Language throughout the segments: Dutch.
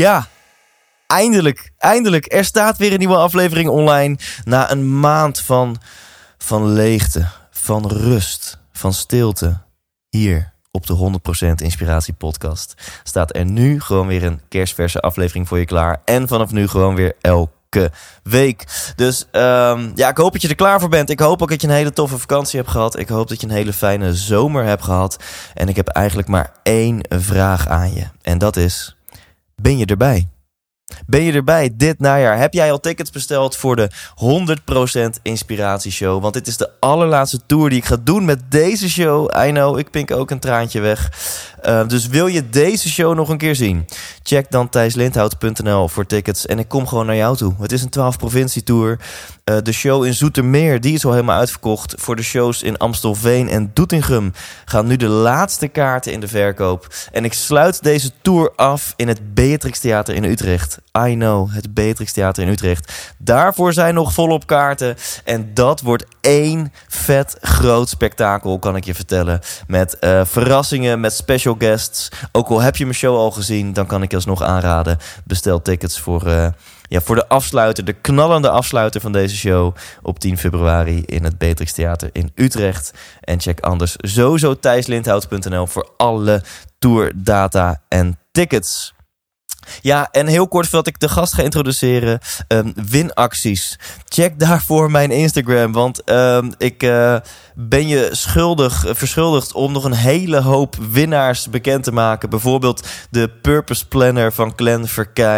Ja, eindelijk, eindelijk. Er staat weer een nieuwe aflevering online. Na een maand van, van leegte, van rust, van stilte. Hier op de 100% Inspiratie Podcast staat er nu gewoon weer een kerstverse aflevering voor je klaar. En vanaf nu gewoon weer elke week. Dus ehm, ja, ik hoop dat je er klaar voor bent. Ik hoop ook dat je een hele toffe vakantie hebt gehad. Ik hoop dat je een hele fijne zomer hebt gehad. En ik heb eigenlijk maar één vraag aan je. En dat is, ben je erbij? Ben je erbij dit najaar? Heb jij al tickets besteld voor de 100% Inspiratieshow? Want dit is de allerlaatste tour die ik ga doen met deze show. I know, ik pink ook een traantje weg. Uh, dus wil je deze show nog een keer zien? Check dan thijslindhout.nl voor tickets. En ik kom gewoon naar jou toe. Het is een 12 provincie tour. Uh, de show in Zoetermeer, die is al helemaal uitverkocht. Voor de shows in Amstelveen en Doetinchem gaan nu de laatste kaarten in de verkoop. En ik sluit deze tour af in het Beatrix Theater in Utrecht. I know, het Beatrix Theater in Utrecht. Daarvoor zijn nog volop kaarten. En dat wordt één vet groot spektakel, kan ik je vertellen. Met uh, verrassingen, met special guests. Ook al heb je mijn show al gezien, dan kan ik je alsnog aanraden. Bestel tickets voor, uh, ja, voor de afsluiter, de knallende afsluiter van deze show. Op 10 februari in het Beatrix Theater in Utrecht. En check anders sowieso thijslindhout.nl voor alle tourdata en tickets. Ja, en heel kort voordat ik de gast ga introduceren, um, winacties. Check daarvoor mijn Instagram, want um, ik uh, ben je schuldig, verschuldigd om nog een hele hoop winnaars bekend te maken. Bijvoorbeeld de Purpose Planner van Glenn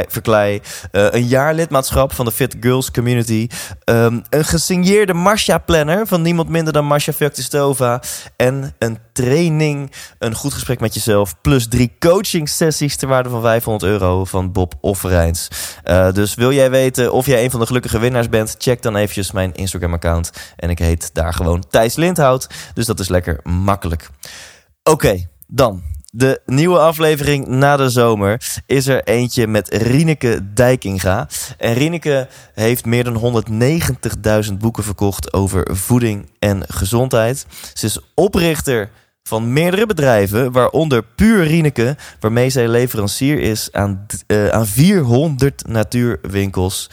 Verklei, uh, een jaarlidmaatschap van de Fit Girls Community, um, een gesigneerde Masha Planner van niemand minder dan Masha Vuktistova en een training, een goed gesprek met jezelf, plus drie coaching sessies ter waarde van 500 euro van Bob Offerijns. Uh, dus wil jij weten of jij een van de gelukkige winnaars bent, check dan eventjes mijn Instagram-account. En ik heet daar gewoon Thijs Lindhout, dus dat is lekker makkelijk. Oké, dan de nieuwe aflevering na de zomer is er eentje met Rieneke Dijkinga. En Rieneke heeft meer dan 190.000 boeken verkocht over voeding en gezondheid. Ze is oprichter van meerdere bedrijven, waaronder Puur Rieneke, waarmee zij leverancier is aan, uh, aan 400 natuurwinkels.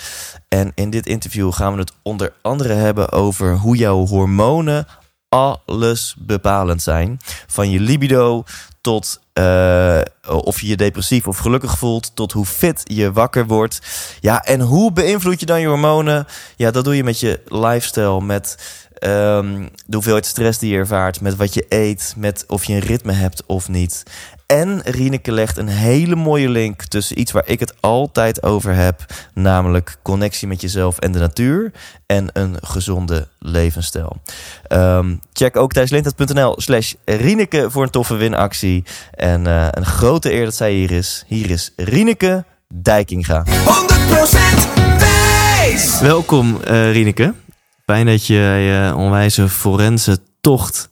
En in dit interview gaan we het onder andere hebben over hoe jouw hormonen alles bepalend zijn. Van je libido tot uh, of je je depressief of gelukkig voelt, tot hoe fit je wakker wordt. Ja, en hoe beïnvloed je dan je hormonen? Ja, dat doe je met je lifestyle, met um, de hoeveelheid stress die je ervaart, met wat je eet, met of je een ritme hebt of niet. En Rieneke legt een hele mooie link tussen iets waar ik het altijd over heb, namelijk connectie met jezelf en de natuur en een gezonde levensstijl. Um, check ook thijslintert.nl slash Rieneke voor een toffe winactie. En uh, een grote eer dat zij hier is. Hier is Rieneke Dijkinga. 100% wijs! Welkom uh, Rieneke. Fijn dat je je onwijze forense tocht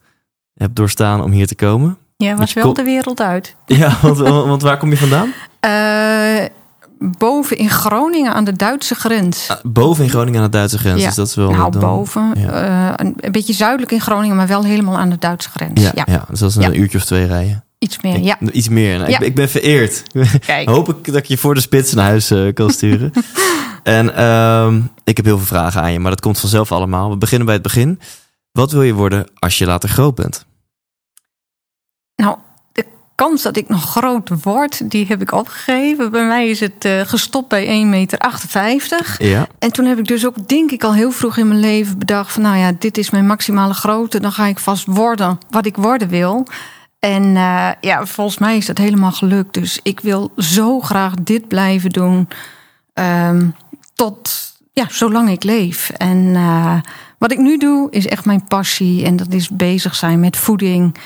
hebt doorstaan om hier te komen. Ja, was wel de wereld uit. Ja, want, want waar kom je vandaan? Uh, boven in Groningen aan de Duitse grens. Ah, boven in Groningen aan de Duitse grens, ja. dus dat is wel... Nou, dan, boven. Ja. Uh, een, een, beetje zuidelijk in Groningen, maar wel helemaal aan de Duitse grens. Ja, ja. ja dus dat is een uurtje of twee rijden. Iets meer, ja. Ik, iets meer. Nou, ik, ik, ben vereerd. Kijk. Hoop ik dat ik je voor de spits naar huis uh, kan sturen. en um, ik heb heel veel vragen aan je, maar dat komt vanzelf allemaal. We beginnen bij het begin. Wat wil je worden als je later groot bent? Nou, de kans dat ik nog groot word, die heb ik opgegeven. Bij mij is het uh, gestopt bij 1,58 meter. Ja. En toen heb ik dus ook, denk ik, al heel vroeg in mijn leven bedacht... van nou ja, dit is mijn maximale grootte. Dan ga ik vast worden wat ik worden wil. En uh, ja, volgens mij is dat helemaal gelukt. Dus ik wil zo graag dit blijven doen. Um, tot, ja, zolang ik leef. En uh, wat ik nu doe, is echt mijn passie. En dat is bezig zijn met voeding...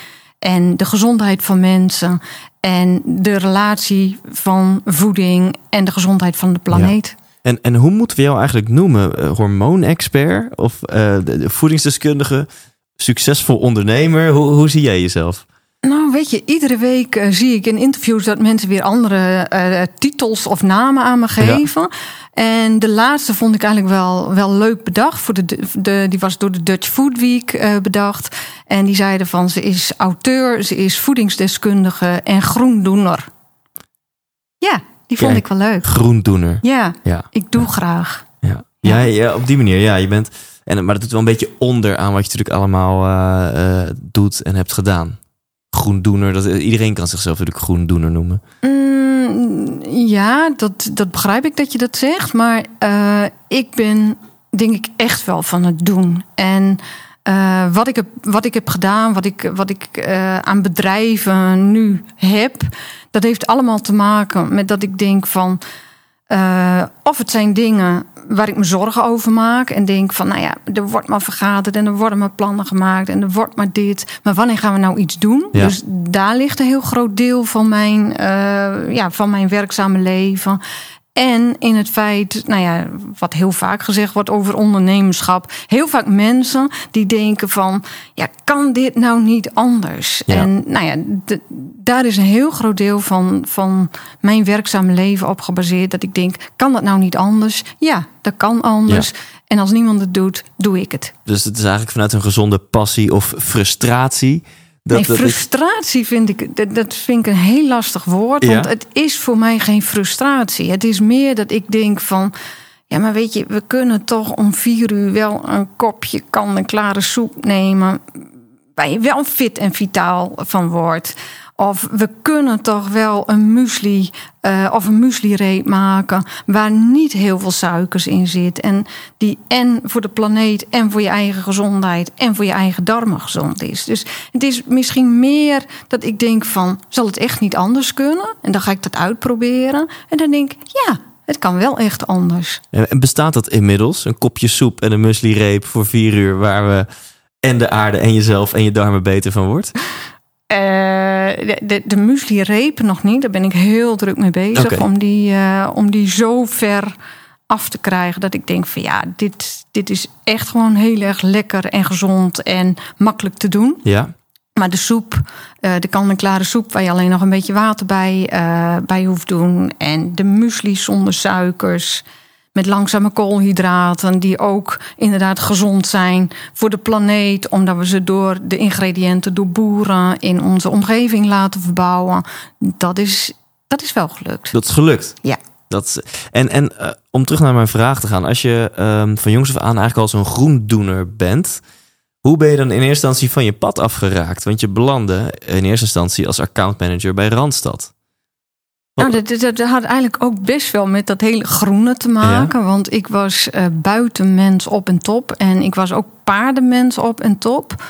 En de gezondheid van mensen. En de relatie van voeding en de gezondheid van de planeet. En, en hoe moeten we jou eigenlijk noemen? Uh, hormoonexpert of uh, de voedingsdeskundige? Succesvol ondernemer? Hoe, hoe zie jij jezelf? Nou, weet je, iedere week uh, zie ik in interviews dat mensen weer andere uh, titels of namen aan me geven. Ja. En de laatste vond ik eigenlijk wel, wel leuk bedacht. Voor de, de, die was door de Dutch Food Week uh, bedacht. En die zeiden van ze is auteur, ze is voedingsdeskundige en groendoener. Ja, die vond Kijk, ik wel leuk. Groendoener. Ja, Ja. ik doe graag. Ja. Ja, ja, op die manier. Ja, je bent. En, maar dat doet wel een beetje onder aan wat je natuurlijk allemaal eh, eh, doet en hebt gedaan. Groendoener, dat, iedereen kan zichzelf natuurlijk groendoener noemen. Mm, ja, dat, dat begrijp ik dat je dat zegt. Maar uh, ik ben, denk ik, echt wel van het doen. En uh, wat, ik heb, wat ik heb gedaan, wat ik, wat ik uh, aan bedrijven nu heb, dat heeft allemaal te maken met dat ik denk van. Of het zijn dingen waar ik me zorgen over maak. En denk van, nou ja, er wordt maar vergaderd en er worden maar plannen gemaakt en er wordt maar dit. Maar wanneer gaan we nou iets doen? Ja. Dus daar ligt een heel groot deel van mijn, uh, ja, van mijn werkzame leven. En in het feit, nou ja, wat heel vaak gezegd wordt over ondernemerschap. Heel vaak mensen die denken van, ja, kan dit nou niet anders? Ja. En nou ja, daar is een heel groot deel van, van mijn werkzame leven op gebaseerd. Dat ik denk, kan dat nou niet anders? Ja, dat kan anders. Ja. En als niemand het doet, doe ik het. Dus het is eigenlijk vanuit een gezonde passie of frustratie. Dat, nee, dat frustratie vind ik, dat, dat vind ik een heel lastig woord. Ja. Want het is voor mij geen frustratie. Het is meer dat ik denk van. Ja, maar weet je, we kunnen toch om vier uur wel een kopje kan en klare soep nemen. Waar je wel fit en vitaal van wordt. Of we kunnen toch wel een muesli uh, of een muesli-reep maken waar niet heel veel suikers in zit. En die en voor de planeet en voor je eigen gezondheid en voor je eigen darmen gezond is. Dus het is misschien meer dat ik denk van, zal het echt niet anders kunnen? En dan ga ik dat uitproberen. En dan denk ik, ja, het kan wel echt anders. En bestaat dat inmiddels? Een kopje soep en een muesli-reep voor vier uur... waar we en de aarde en jezelf en je darmen beter van wordt? Uh, de, de, de muesli-reep nog niet. Daar ben ik heel druk mee bezig. Om, die, uh, om die zo ver af te krijgen dat ik denk van ja, dit, dit is echt gewoon heel erg lekker en gezond en makkelijk te doen. Ja, Maar de soep, uh, de kant-en-klare soep waar je alleen nog een beetje water bij, uh, bij hoeft doen. En de muesli zonder suikers. Met langzame koolhydraten, die ook inderdaad gezond zijn voor de planeet, omdat we ze door de ingrediënten door boeren in onze omgeving laten verbouwen. Dat is, dat is wel gelukt. dat is gelukt. Ja. Dat, en en uh, om terug naar mijn vraag te gaan. Als je um, van jongs af aan eigenlijk al zo'n groendoener bent... hoe ben je dan in eerste instantie van je pad afgeraakt? Want je belandde in eerste instantie als accountmanager bij Randstad. Nou, dat, dat, dat, had eigenlijk ook best wel met dat hele groene te maken. Ja. Want ik was uh, buitenmens op en top. En ik was ook paardenmens op en top.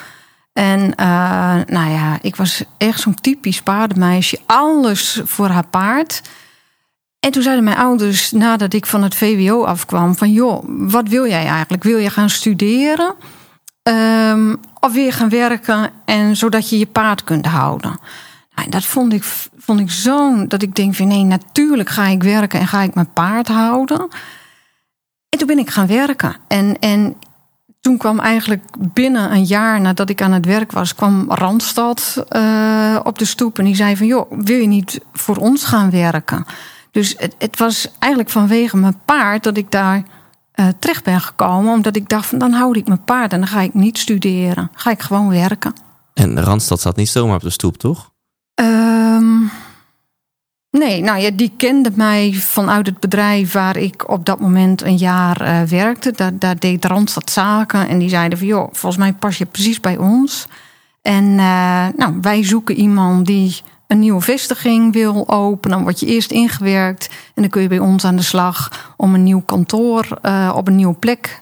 En uh, nou ja, ik was echt zo'n typisch paardenmeisje. Alles voor haar paard. En toen zeiden mijn ouders, nadat ik van het VWO afkwam... van joh, wat wil jij eigenlijk? Wil je gaan studeren? Um, of wil je gaan werken en zodat je je paard kunt houden? Nou, dat vond ik, vond ik zo dat ik denk van nee, natuurlijk ga ik werken en ga ik mijn paard houden. En toen ben ik gaan werken. En, en toen kwam eigenlijk binnen een jaar nadat ik aan het werk was, kwam Randstad uh, op de stoep en die zei van joh, wil je niet voor ons gaan werken? Dus het, het was eigenlijk vanwege mijn paard dat ik daar uh, terecht ben gekomen, omdat ik dacht van dan houd ik mijn paard en dan ga ik niet studeren, ga ik gewoon werken. En Randstad zat niet zomaar op de stoep, toch? Um, nee, nou ja, die kende mij vanuit het bedrijf waar ik op dat moment een jaar uh, werkte. Daar, daar deed Randstad zaken en die zeiden van joh, volgens mij pas je precies bij ons. En uh, nou, wij zoeken iemand die een nieuwe vestiging wil openen. Dan word je eerst ingewerkt en dan kun je bij ons aan de slag om een nieuw kantoor uh, op een nieuwe plek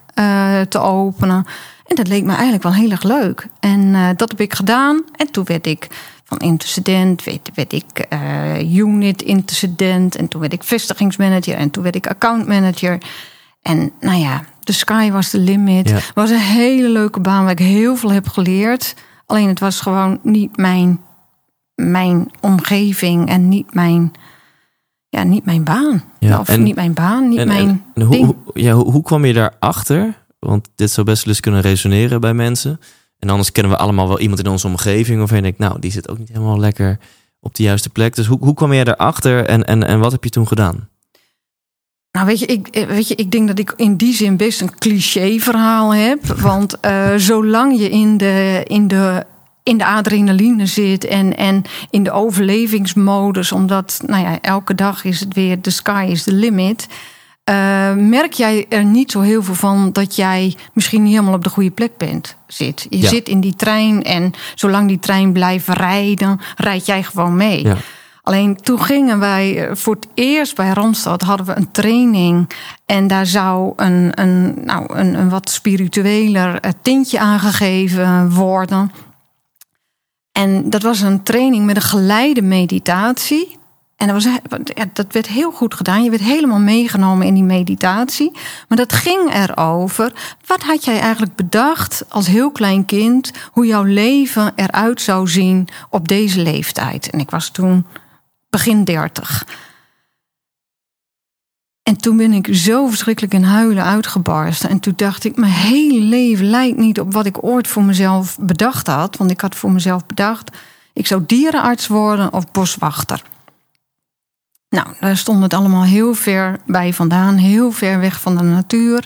te openen. En dat leek me eigenlijk wel heel erg leuk. En dat heb ik gedaan. En toen werd ik van intercedent, werd, werd ik uh, unit intercedent. En toen werd ik vestigingsmanager. En toen werd ik accountmanager. En nou ja, de sky was the limit. Ja. was een hele leuke baan waar ik heel veel heb geleerd. Alleen het was gewoon niet mijn, mijn omgeving en niet mijn, ja, niet mijn baan. Ja, of en- niet mijn baan, niet En, mijn en, en hoe, ding. hoe- ja, hoe, hoe kwam je daarachter? Want dit zou best wel eens kunnen resoneren bij mensen. En anders kennen we allemaal wel iemand in onze omgeving waarvan je denkt, nou, die zit ook niet helemaal lekker op de juiste plek. Dus hoe, hoe kwam jij daarachter en, en, en wat heb je toen gedaan? Nou, weet je, ik, eh, weet je, ik denk dat ik in die zin best een cliché verhaal heb. Want eh, zolang je in de, in de, in de adrenaline zit en, en in de overlevingsmodus, omdat nou ja, elke dag is het weer the sky is the limit. Eh, merk jij er niet zo heel veel van dat jij misschien niet helemaal op de goede plek bent, zit. Je Ja. zit in die trein en zolang die trein blijft rijden, rijd jij gewoon mee. Ja. Alleen toen gingen wij eh, voor het eerst bij Randstad hadden we een training. En daar zou een, een, nou, een, een wat spiritueler eh, tintje aangegeven worden. En dat was een training met een geleide meditatie. En dat, was, ja, dat werd heel goed gedaan. Je werd helemaal meegenomen in die meditatie. Maar dat ging erover. Wat had jij eigenlijk bedacht als heel klein kind? Hoe jouw leven eruit zou zien op deze leeftijd? En ik was toen begin dertig. En toen ben ik zo verschrikkelijk in huilen uitgebarsten. En toen dacht ik, mijn hele leven lijkt niet op wat ik ooit voor mezelf bedacht had. Want ik had voor mezelf bedacht, ik zou dierenarts worden of boswachter. Nou, daar stond het allemaal heel ver bij vandaan, heel ver weg van de natuur.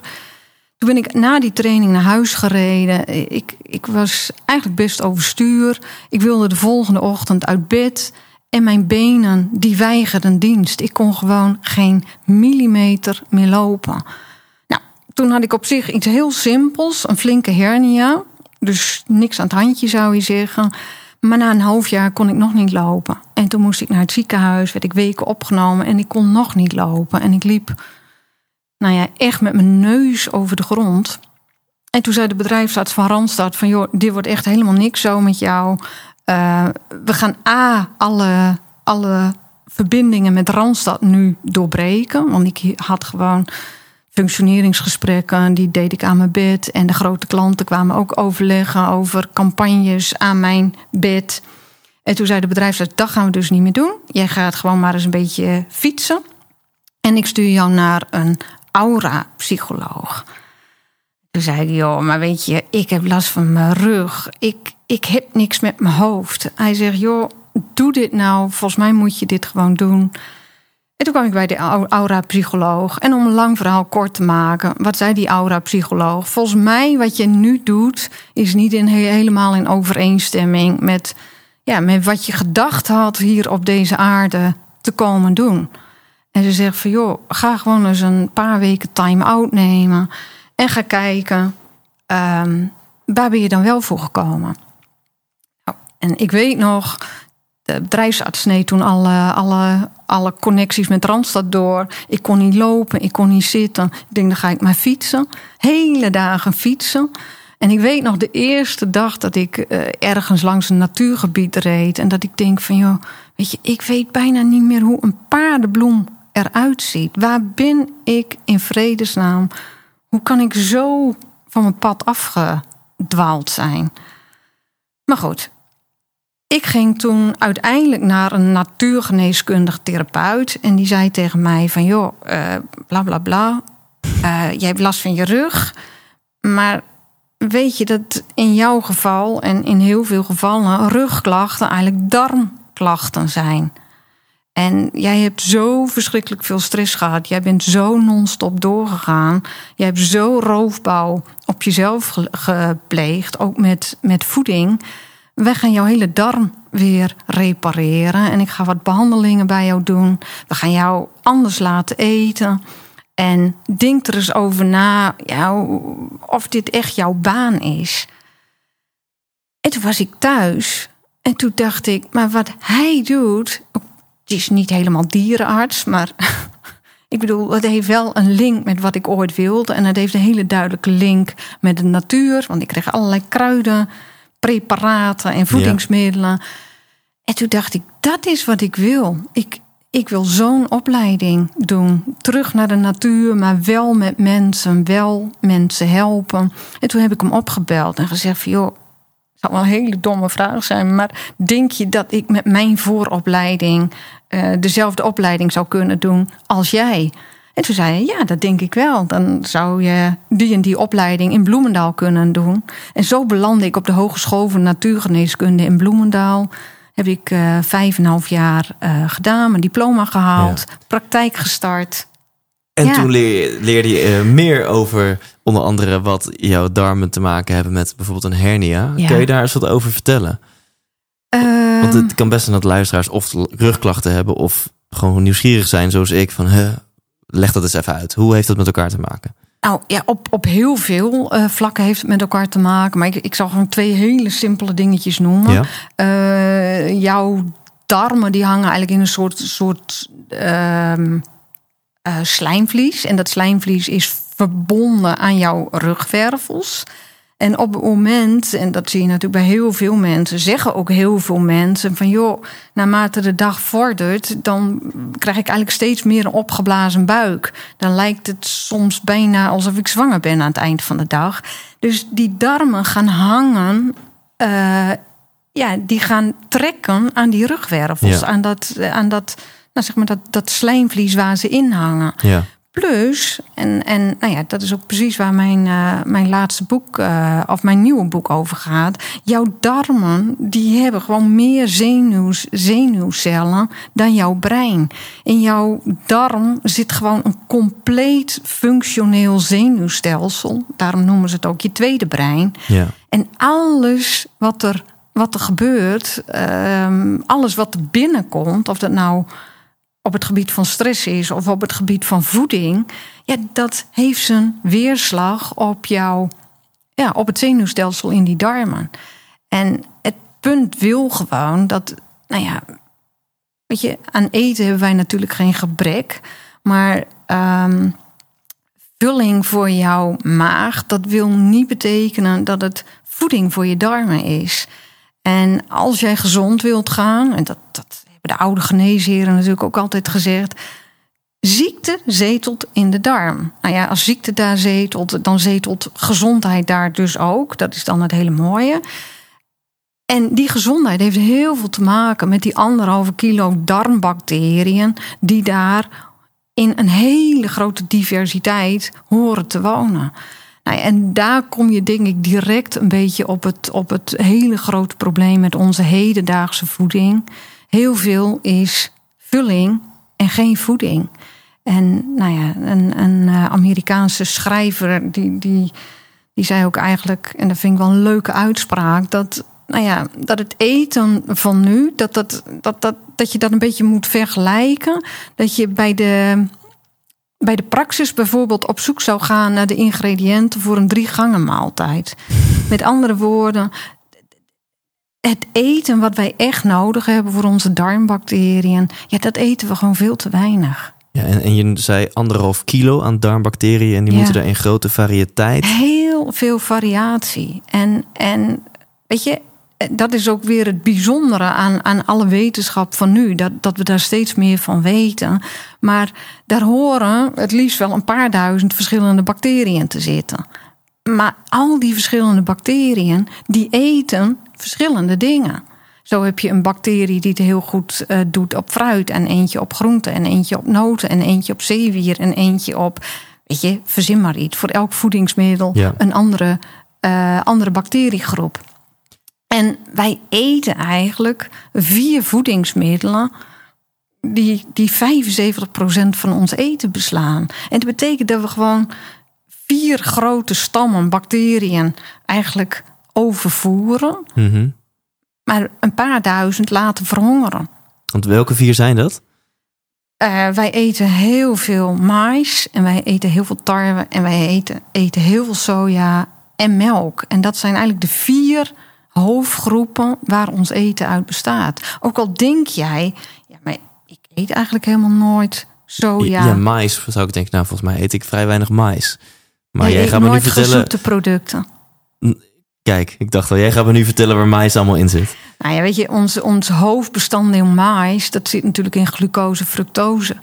Toen ben ik na die training naar huis gereden. Ik, ik was eigenlijk best overstuur. Ik wilde de volgende ochtend uit bed. En mijn benen, die weigerden dienst. Ik kon gewoon geen millimeter meer lopen. Nou, toen had ik op zich iets heel simpels. Een flinke hernia. Dus niks aan het handje zou je zeggen. Maar na een half jaar kon ik nog niet lopen. En toen moest ik naar het ziekenhuis. Werd ik weken opgenomen. En ik kon nog niet lopen. En ik liep, nou ja, echt met mijn neus over de grond. En toen zei de bedrijfsarts van Randstad van... joh, dit wordt echt helemaal niks zo met jou. Uh, we gaan A, alle, alle verbindingen met Randstad nu doorbreken. Want ik had gewoon functioneringsgesprekken, die deed ik aan mijn bed. En de grote klanten kwamen ook overleggen over campagnes aan mijn bed. En toen zei de bedrijfsarts, dat gaan we dus niet meer doen. Jij gaat gewoon maar eens een beetje fietsen. En ik stuur jou naar een aura-psycholoog. Toen zei ik, joh, maar weet je, ik heb last van mijn rug. Ik, ik heb niks met mijn hoofd. Hij zegt, joh, doe dit nou. Volgens mij moet je dit gewoon doen. En toen kwam ik bij de aura-psycholoog. En om een lang verhaal kort te maken, wat zei die aura-psycholoog? Volgens mij, wat je nu doet, is niet in, helemaal in overeenstemming met, ja, met wat je gedacht had hier op deze aarde te komen doen. En ze zegt van, joh, ga gewoon eens een paar weken time-out nemen. En ga kijken, um, waar ben je dan wel voor gekomen? Nou, en ik weet nog, de bedrijfsarts sneed toen alle, alle, alle connecties met Randstad door. Ik kon niet lopen, ik kon niet zitten. Ik denk, dan ga ik maar fietsen. Hele dagen fietsen. En ik weet nog de eerste dag dat ik uh, ergens langs een natuurgebied reed. En dat ik denk van, joh, weet je, ik weet bijna niet meer hoe een paardenbloem eruit ziet. Waar ben ik in vredesnaam? Hoe kan ik zo van mijn pad afgedwaald zijn? Maar goed, ik ging toen uiteindelijk naar een natuurgeneeskundig therapeut. En die zei tegen mij van, joh, uh, bla bla bla. Uh, jij hebt last van je rug. Maar weet je dat in jouw geval en in heel veel gevallen... rugklachten eigenlijk darmklachten zijn... En jij hebt zo verschrikkelijk veel stress gehad. Jij bent zo non-stop doorgegaan. Jij hebt zo roofbouw op jezelf ge gepleegd, ook met, met voeding. Wij gaan jouw hele darm weer repareren. En ik ga wat behandelingen bij jou doen. We gaan jou anders laten eten. En denk er eens over na ja, of dit echt jouw baan is. En toen was ik thuis. En toen dacht ik, maar wat hij doet, het is niet helemaal dierenarts, maar ik bedoel, het heeft wel een link met wat ik ooit wilde. En het heeft een hele duidelijke link met de natuur. Want ik kreeg allerlei kruiden, preparaten en voedingsmiddelen. Ja. En toen dacht ik, dat is wat ik wil. Ik, ik wil zo'n opleiding doen. Terug naar de natuur, maar wel met mensen, wel mensen helpen. En toen heb ik hem opgebeld en gezegd van, joh, zou wel een hele domme vraag zijn. Maar denk je dat ik met mijn vooropleiding eh, dezelfde opleiding zou kunnen doen als jij? En toen zei hij, ja, dat denk ik wel. Dan zou je die en die opleiding in Bloemendaal kunnen doen. En zo belandde ik op de Hogeschool voor Natuurgeneeskunde in Bloemendaal. Heb ik eh, vijf en een half jaar eh, gedaan, mijn diploma gehaald, praktijk gestart. En Ja. toen leer- leerde je eh, meer over onder andere wat jouw darmen te maken hebben met bijvoorbeeld een hernia. Ja. Kun je daar eens wat over vertellen? Want Ehm, het kan best zijn dat luisteraars of rugklachten hebben of gewoon nieuwsgierig zijn zoals ik van huh, leg dat eens even uit. Hoe heeft dat met elkaar te maken? Nou ja, op, op heel veel eh, vlakken heeft het met elkaar te maken. Maar ik, ik zal gewoon twee hele simpele dingetjes noemen. Ja? Eh, jouw darmen die hangen eigenlijk in een soort, soort ehm, eh, slijmvlies. En dat slijmvlies is verbonden aan jouw rugwervels. En op het moment, en dat zie je natuurlijk bij heel veel mensen, zeggen ook heel veel mensen van joh, naarmate de dag vordert, dan krijg ik eigenlijk steeds meer een opgeblazen buik. Dan lijkt het soms bijna alsof ik zwanger ben aan het eind van de dag. Dus die darmen gaan hangen eh, ja, die gaan trekken aan die rugwervels, Ja. aan dat, eh, aan dat, nou zeg maar dat, dat slijmvlies waar ze in hangen. Ja. Plus, en, en nou ja, dat is ook precies waar mijn, eh, mijn laatste boek, eh, of mijn nieuwe boek over gaat. Jouw darmen, die hebben gewoon meer zenuws, zenuwcellen dan jouw brein. In jouw darm zit gewoon een compleet functioneel zenuwstelsel. Daarom noemen ze het ook je tweede brein. Ja. En alles wat er, wat er gebeurt, ehm, alles wat er binnenkomt, of dat nou op het gebied van stress is of op het gebied van voeding, ja, dat heeft zijn weerslag op jouw, ja, op het zenuwstelsel in die darmen. En het punt wil gewoon dat, nou ja, weet je, aan eten hebben wij natuurlijk geen gebrek, maar ehm, vulling voor jouw maag, dat wil niet betekenen dat het voeding voor je darmen is. En als jij gezond wilt gaan, en dat, dat de oude geneesheren natuurlijk ook altijd gezegd. Ziekte zetelt in de darm. Nou ja, als ziekte daar zetelt, dan zetelt gezondheid daar dus ook. Dat is dan het hele mooie. En die gezondheid heeft heel veel te maken met die anderhalve kilo darmbacteriën die daar in een hele grote diversiteit horen te wonen. Nou en daar kom je denk ik direct een beetje op het, op het hele grote probleem met onze hedendaagse voeding. Heel veel is vulling en geen voeding. En nou ja, een, een eh, Amerikaanse schrijver die, die, die zei ook eigenlijk, en dat vind ik wel een leuke uitspraak, dat, nou ja, dat het eten van nu, dat, dat, dat, dat, dat je dat een beetje moet vergelijken. Dat je bij de, bij de praxis bijvoorbeeld op zoek zou gaan naar de ingrediënten voor een drie gangen maaltijd. Met andere woorden, het eten wat wij echt nodig hebben voor onze darmbacteriën, ja, dat eten we gewoon veel te weinig. Ja, en, en je zei anderhalf kilo aan darmbacteriën en die Ja. moeten er in grote variëteit. Heel veel variatie. En, en weet je, dat is ook weer het bijzondere aan, aan alle wetenschap van nu. Dat, dat we daar steeds meer van weten. Maar daar horen het liefst wel een paar duizend verschillende bacteriën te zitten. Maar al die verschillende bacteriën, die eten verschillende dingen. Zo heb je een bacterie die het heel goed eh, doet op fruit... en eentje op groenten en eentje op noten... en eentje op zeewier en eentje op... weet je, verzin maar iets. Voor elk voedingsmiddel Ja. een andere, eh, andere bacteriegroep. En wij eten eigenlijk vier voedingsmiddelen... die, die 75% van ons eten beslaan. En dat betekent dat we gewoon vier grote stammen bacteriën eigenlijk overvoeren... Mhm. maar een paar duizend laten verhongeren. Want welke vier zijn dat? Eh, wij eten heel veel mais en wij eten heel veel tarwe en wij eten, eten heel veel soja en melk. En dat zijn eigenlijk de vier hoofdgroepen waar ons eten uit bestaat. Ook al denk jij, ja, maar ik eet eigenlijk helemaal nooit soja. Ja, mais zou ik denken. Nou, volgens mij eet ik vrij weinig mais. Maar jij gaat me nu vertellen. producten. Kijk, ik dacht al, jij gaat me nu vertellen waar mais allemaal in zit. Nou ja, weet je, ons, ons hoofdbestanddeel mais, dat zit natuurlijk in glucose, fructose.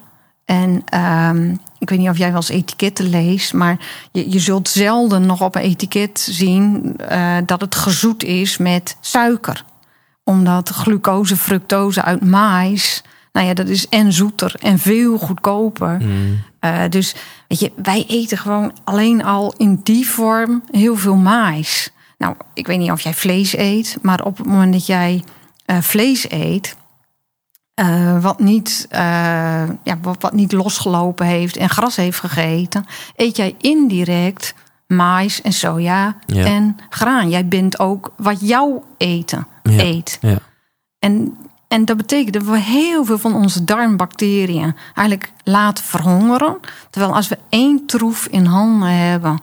En ehm, ik weet niet of jij wel eens etiketten leest, maar je, je zult zelden nog op een etiket zien eh, dat het gezoet is met suiker. Omdat glucose, fructose uit maïs, nou ja, dat is en zoeter en veel goedkoper. Mm. Uh, dus weet je, wij eten gewoon alleen al in die vorm heel veel maïs. Nou, ik weet niet of jij vlees eet, maar op het moment dat jij uh, vlees eet, uh, wat, niet, ja, wat, wat niet losgelopen heeft en gras heeft gegeten, eet jij indirect maïs en soja Ja. en graan. Jij bent ook wat jouw eten Ja. eet. Ja. En, en dat betekent dat we heel veel van onze darmbacteriën eigenlijk laten verhongeren. Terwijl als we één troef in handen hebben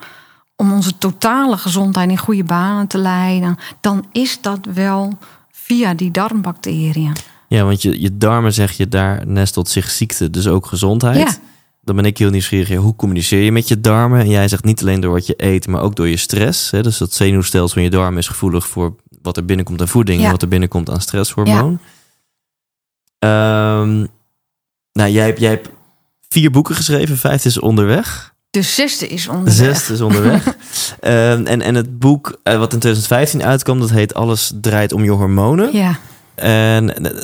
om onze totale gezondheid in goede banen te leiden, dan is dat wel via die darmbacteriën. Ja, want je, je darmen zeg je, daar nestelt zich ziekte, dus ook gezondheid. Ja. Dan ben ik heel nieuwsgierig. ja, Hoe communiceer je met je darmen? En jij zegt niet alleen door wat je eet, maar ook door je stress. Hè? Dus dat zenuwstelsel van je darmen is gevoelig voor wat er binnenkomt aan voeding en wat er binnenkomt aan stresshormoon. Ehm, nou, jij jij hebt vier boeken geschreven, vijf is onderweg. De zesde is De onderweg. zesde is onderweg. Ehm, en, en het boek eh, wat in 2015 uitkwam, dat heet Alles draait om je hormonen. Ja, En eh,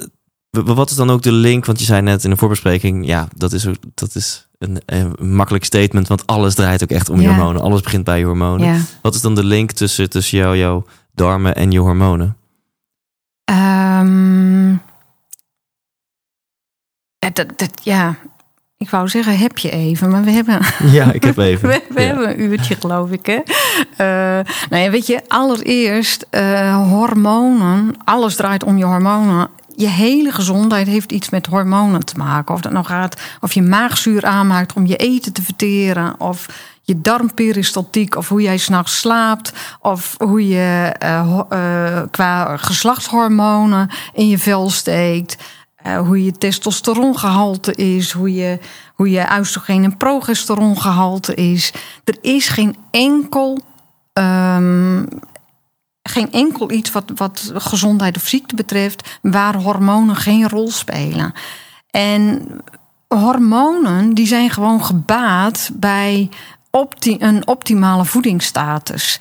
wat is dan ook de link? Want je zei net in de voorbespreking, ja, dat is, ook, dat is een, een makkelijk statement, want alles draait ook echt om je hormonen. Alles begint bij je hormonen. ja. Wat is dan de link tussen, tussen jou, jouw darmen en je hormonen? Ehm, ja, dat, dat, ja, ik wou zeggen, heb je even, maar we hebben, Ja, ik heb even. we, we Ja. hebben een uurtje, geloof ik. Hè? Eh, nou ja, weet je, allereerst eh, hormonen, alles draait om je hormonen. Je hele gezondheid heeft iets met hormonen te maken. Of dat nou gaat, of je maagzuur aanmaakt om je eten te verteren, of je darmperistaltiek, of hoe jij s'nachts slaapt, of hoe je eh, qua geslachtshormonen in je vel steekt. Eh, hoe je testosterongehalte is, hoe je, hoe je oestrogeen en progesterongehalte is. Er is geen enkel, ehm, geen enkel iets wat, wat gezondheid of ziekte betreft waar hormonen geen rol spelen. En hormonen die zijn gewoon gebaat bij opti een optimale voedingsstatus.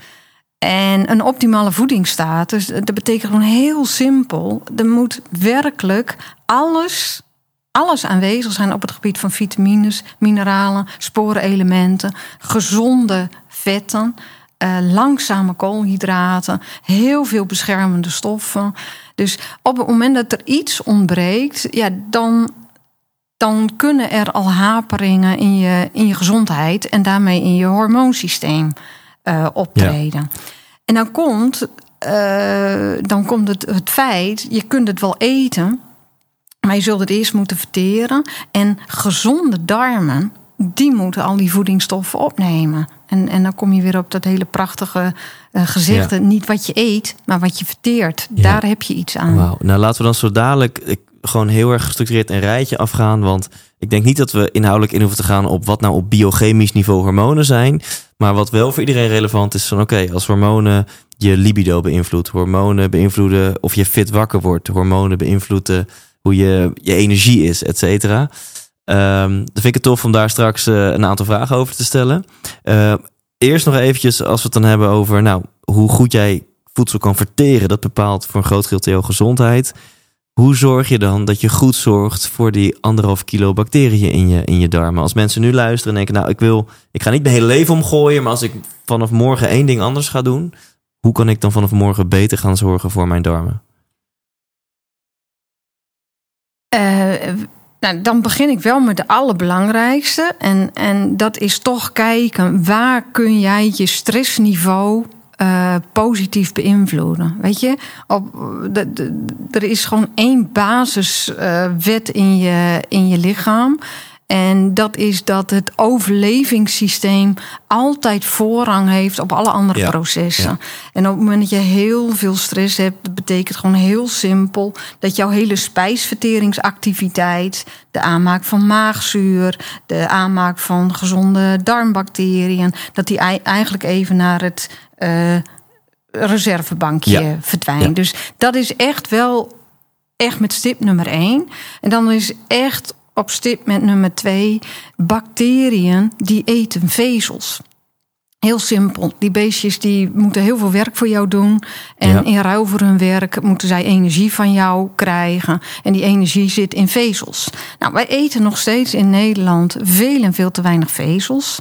En een optimale voedingsstatus, dat betekent gewoon heel simpel. Er moet werkelijk alles, alles aanwezig zijn op het gebied van vitamines, mineralen, sporenelementen, gezonde vetten, eh, langzame koolhydraten, heel veel beschermende stoffen. Dus op het moment dat er iets ontbreekt, ja, dan, dan kunnen er al haperingen in je, in je gezondheid en daarmee in je hormoonsysteem eh, optreden. En dan komt, eh, dan komt het, het feit, je kunt het wel eten, maar je zult het eerst moeten verteren. En gezonde darmen, die moeten al die voedingsstoffen opnemen. En, en dan kom je weer op dat hele prachtige eh, gezegde: niet wat je eet, maar wat je verteert. Ja. Daar heb je iets aan. Wauw. Nou, laten we dan zo dadelijk eh, gewoon heel erg gestructureerd een rijtje afgaan. Want ik denk niet dat we inhoudelijk in hoeven te gaan op wat nou op biochemisch niveau hormonen zijn. Maar wat wel voor iedereen relevant is van oké, als hormonen je libido beïnvloedt. Hormonen beïnvloeden of je fit wakker wordt. Hormonen beïnvloeden hoe je, je energie is, et cetera. Ehm, dan vind ik het tof om daar straks eh, een aantal vragen over te stellen. Eh, eerst nog eventjes, als we het dan hebben over nou, hoe goed jij voedsel kan verteren. Dat bepaalt voor een groot gedeelte jouw gezondheid. Hoe zorg je dan dat je goed zorgt voor die anderhalf kilo bacteriën in je, in je darmen? Als mensen nu luisteren en denken, nou, ik wil, ik ga niet mijn hele leven omgooien, maar als ik vanaf morgen één ding anders ga doen, hoe kan ik dan vanaf morgen beter gaan zorgen voor mijn darmen? Eh, nou, dan begin ik wel met de allerbelangrijkste. En, en dat is toch kijken waar kun jij je stressniveau eh, positief beïnvloeden. Weet je, op, de, de- er is gewoon één basiswet in, je, in je lichaam. En dat is dat het overlevingssysteem altijd voorrang heeft op alle andere Ja, processen. ja. En op het moment dat je heel veel stress hebt, dat betekent gewoon heel simpel dat jouw hele spijsverteringsactiviteit, de aanmaak van maagzuur, de aanmaak van gezonde darmbacteriën, dat die ei- eigenlijk even naar het eh, reservebankje Ja. verdwijnt. Ja. Dus dat is echt wel echt met stip nummer één. En dan is echt op stip met nummer twee. Bacteriën die eten vezels. Heel simpel. Die beestjes die moeten heel veel werk voor jou doen. En Ja. in ruil voor hun werk moeten zij energie van jou krijgen. En die energie zit in vezels. Nou, wij eten nog steeds in Nederland veel en veel te weinig vezels.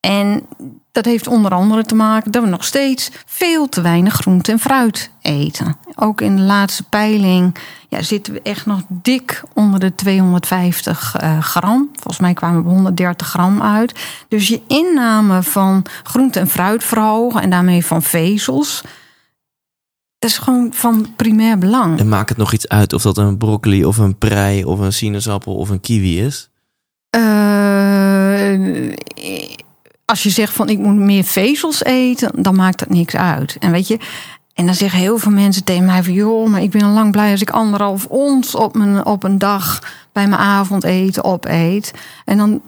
En dat heeft onder andere te maken dat we nog steeds veel te weinig groente en fruit eten. Ook in de laatste peiling ja, zitten we echt nog dik onder de 250 eh, gram. Volgens mij kwamen we op 130 gram uit. Dus je inname van groente en fruit verhogen en daarmee van vezels. Dat is gewoon van primair belang. En maakt het nog iets uit of dat een broccoli of een prei of een sinaasappel of een kiwi is? Eh, als je zegt van ik moet meer vezels eten, dan maakt dat niks uit. En weet je, en dan zeggen heel veel mensen tegen mij van joh, maar ik ben al lang blij als ik anderhalf ons op, mijn, op een dag bij mijn avondeten opeet. En dan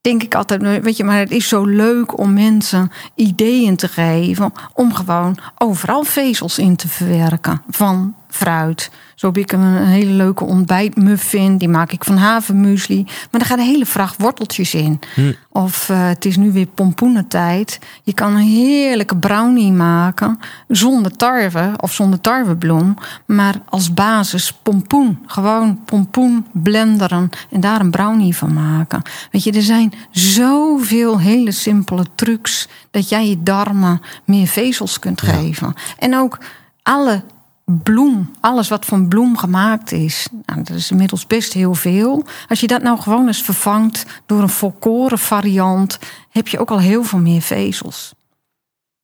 denk ik altijd, weet je, maar het is zo leuk om mensen ideeën te geven om gewoon overal vezels in te verwerken van fruit. Zo heb ik een, hele leuke ontbijtmuffin, die maak ik van havermuesli, maar daar gaan een hele vracht worteltjes in. Hm. Of eh, het is nu weer pompoenentijd. Je kan een heerlijke brownie maken zonder tarwe of zonder tarwebloem, maar als basis pompoen. Gewoon pompoen blenderen en daar een brownie van maken. Weet je, er zijn zoveel hele simpele trucs dat jij je darmen meer vezels kunt geven. En ook alle bloem, alles wat van bloem gemaakt is. Nou, dat is inmiddels best heel veel. Als je dat nou gewoon eens vervangt door een volkoren variant, heb je ook al heel veel meer vezels.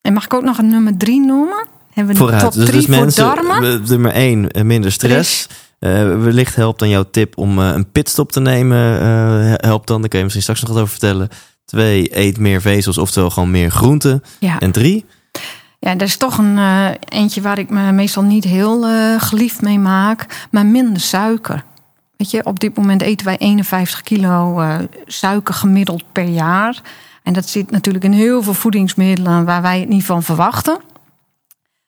En mag ik ook nog een nummer drie noemen? Hebben we de Vooruit. top Dus, drie dus voor mensen, darmen? nummer één, eh, minder stress. Eh, wellicht helpt dan jouw tip om eh, een pitstop te nemen. helpt dan, daar kun je misschien straks nog wat over vertellen. Twee, eet meer vezels, oftewel gewoon meer groenten. Ja. En drie, Ja, dat is toch een eh, eentje waar ik me meestal niet heel eh, geliefd mee maak, maar minder suiker. Weet je, op dit moment eten wij 51 kilo eh, suiker gemiddeld per jaar. En dat zit natuurlijk in heel veel voedingsmiddelen waar wij het niet van verwachten.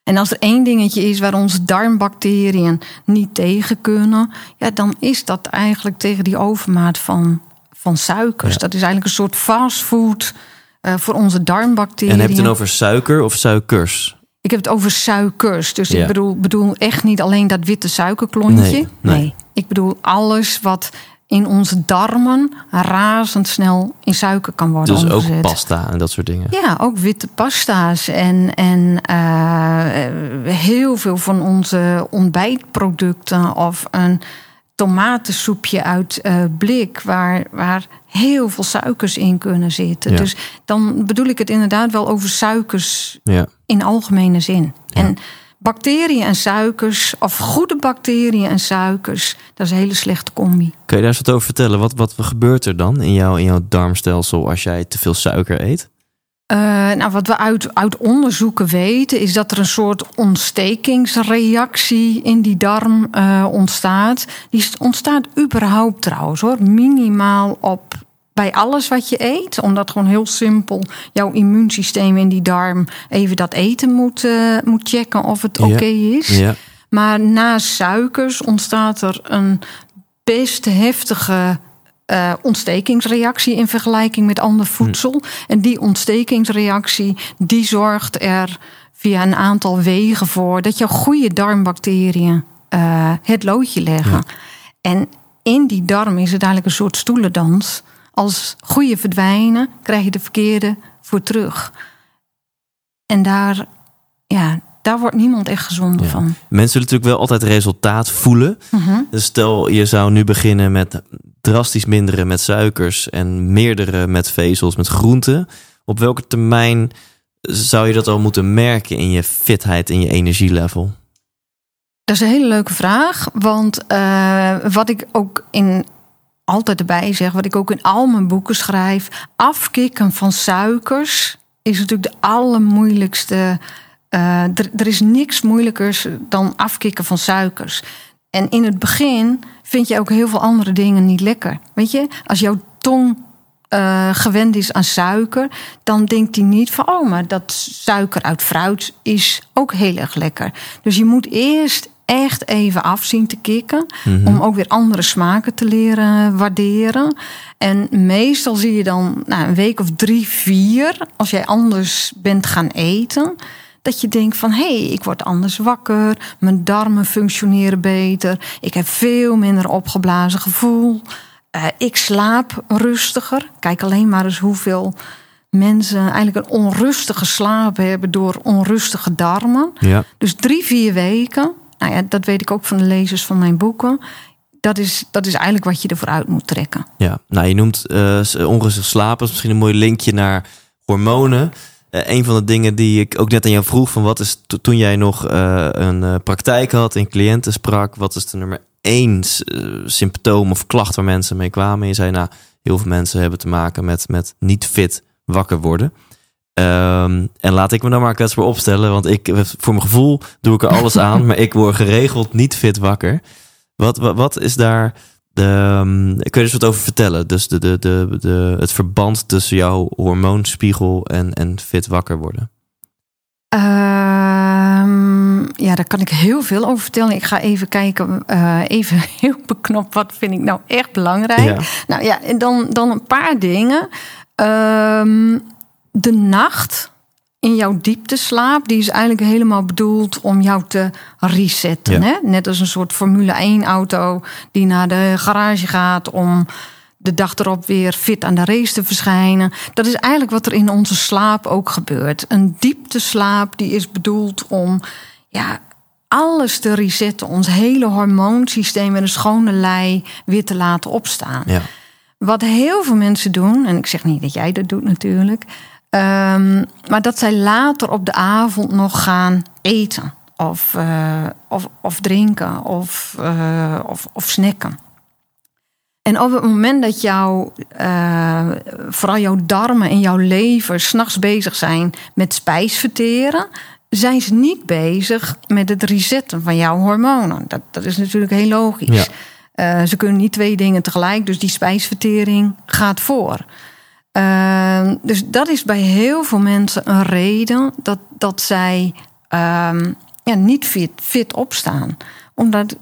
En als er één dingetje is waar onze darmbacteriën niet tegen kunnen, ja, dan is dat eigenlijk tegen die overmaat van, van suikers. Ja. Dat is eigenlijk een soort fastfood eh, voor onze darmbacteriën. en heb je het dan over suiker of suikers? Ik heb het over suikers. Dus Ja. ik bedoel, bedoel echt niet alleen dat witte suikerklontje. Nee, nee. Ik bedoel alles wat in onze darmen razendsnel in suiker kan worden Dus ook omgezet. pasta en dat soort dingen. Ja, ook witte pasta's en, en eh, heel veel van onze ontbijtproducten of een tomatensoepje uit eh, blik waar, waar heel veel suikers in kunnen zitten. Ja. Dus dan bedoel ik het inderdaad wel over suikers Ja. in algemene zin. Ja. En bacteriën en suikers, of goede bacteriën en suikers, dat is een hele slechte combi. Kun je daar eens wat over vertellen? Wat, wat gebeurt er dan in, jou, in jouw darmstelsel als jij te veel suiker eet? Eh, nou, wat we uit, uit onderzoeken weten, is dat er een soort ontstekingsreactie in die darm eh, ontstaat. Die st- ontstaat überhaupt trouwens hoor, minimaal op bij alles wat je eet. Omdat gewoon heel simpel jouw immuunsysteem in die darm even dat eten moet, eh, moet checken of het Ja. oké is. Ja. Maar na suikers ontstaat er een best heftige eh, ontstekingsreactie in vergelijking met ander voedsel. En die ontstekingsreactie die zorgt er via een aantal wegen voor dat jouw goede darmbacteriën eh, het loodje leggen. En in die darm is het eigenlijk een soort stoelendans. Als goede verdwijnen, krijg je de verkeerde voor terug. En daar, ja, daar wordt niemand echt gezonder Ja. van. Mensen willen natuurlijk wel altijd resultaat voelen. Mhm. Dus stel je zou nu beginnen met drastisch minderen met suikers en meerdere met vezels, met groenten. Op welke termijn zou je dat al moeten merken in je fitheid en je energielevel? Dat is een hele leuke vraag. Want eh, wat ik ook in altijd erbij zeg, wat ik ook in al mijn boeken schrijf, afkicken van suikers is natuurlijk de allermoeilijkste. eh, er, er is niks moeilijkers dan afkicken van suikers. En in het begin vind je ook heel veel andere dingen niet lekker. Weet je, als jouw tong eh, gewend is aan suiker, dan denkt hij niet van, oh, maar dat suiker uit fruit is ook heel erg lekker. Dus je moet eerst echt even af zien te kicken. Mhm. Om ook weer andere smaken te leren waarderen. En meestal zie je dan nou, een week of drie, vier, als jij anders bent gaan eten, dat je denkt van hé, hey, ik word anders wakker, mijn darmen functioneren beter, ik heb veel minder opgeblazen gevoel, Eh, ik slaap rustiger. Kijk alleen maar eens hoeveel mensen eigenlijk een onrustige slaap hebben door onrustige darmen. Ja. Dus drie, vier weken, nou ja, dat weet ik ook van de lezers van mijn boeken. Dat is, dat is eigenlijk wat je ervoor uit moet trekken. Ja, nou je noemt onrustig slapen. Is misschien een mooi linkje naar hormonen. Eh, een van de dingen die ik ook net aan jou vroeg... van wat is to- toen jij nog eh, een praktijk had en cliënten sprak... wat is de nummer één symptoom of klacht waar mensen mee kwamen? En je zei, nou, heel veel mensen hebben te maken met, met niet fit wakker worden. Ehm, en laat ik me dan maar kwetsbaar opstellen... want ik, voor mijn gevoel doe ik er alles aan... maar ik word geregeld niet fit wakker. Wat, wat, wat is daar... De, ehm, kun je er eens wat over vertellen? Dus de, de, de, de, het verband tussen jouw hormoonspiegel en, en fit wakker worden. Ehm, ja, daar kan ik heel veel over vertellen. Ik ga even kijken, eh, even heel beknopt, wat vind ik nou echt belangrijk? Ja. Nou ja, en dan, dan een paar dingen. Ehm, de nacht in jouw diepteslaap, die is eigenlijk helemaal bedoeld om jou te resetten. Ja. Hè? Net als een soort Formule 1 auto die naar de garage gaat om de dag erop weer fit aan de race te verschijnen. Dat is eigenlijk wat er in onze slaap ook gebeurt. Een diepteslaap die is bedoeld om ja, alles te resetten. Ons hele hormoonsysteem met een schone lei weer te laten opstaan. Ja. Wat heel veel mensen doen, en ik zeg niet dat jij dat doet natuurlijk, ehm, maar dat zij later op de avond nog gaan eten of, eh, of, of drinken of, eh, of, of snacken. En op het moment dat jouw, eh, vooral jouw darmen en jouw lever s'nachts bezig zijn met spijs verteren, zijn ze niet bezig met het resetten van jouw hormonen. Dat, dat is natuurlijk heel logisch. Ja. Ze kunnen niet twee dingen tegelijk, dus die spijsvertering gaat voor. Ehm, dus dat is bij heel veel mensen een reden dat, dat zij ehm, ja, niet fit, fit opstaan. Omdat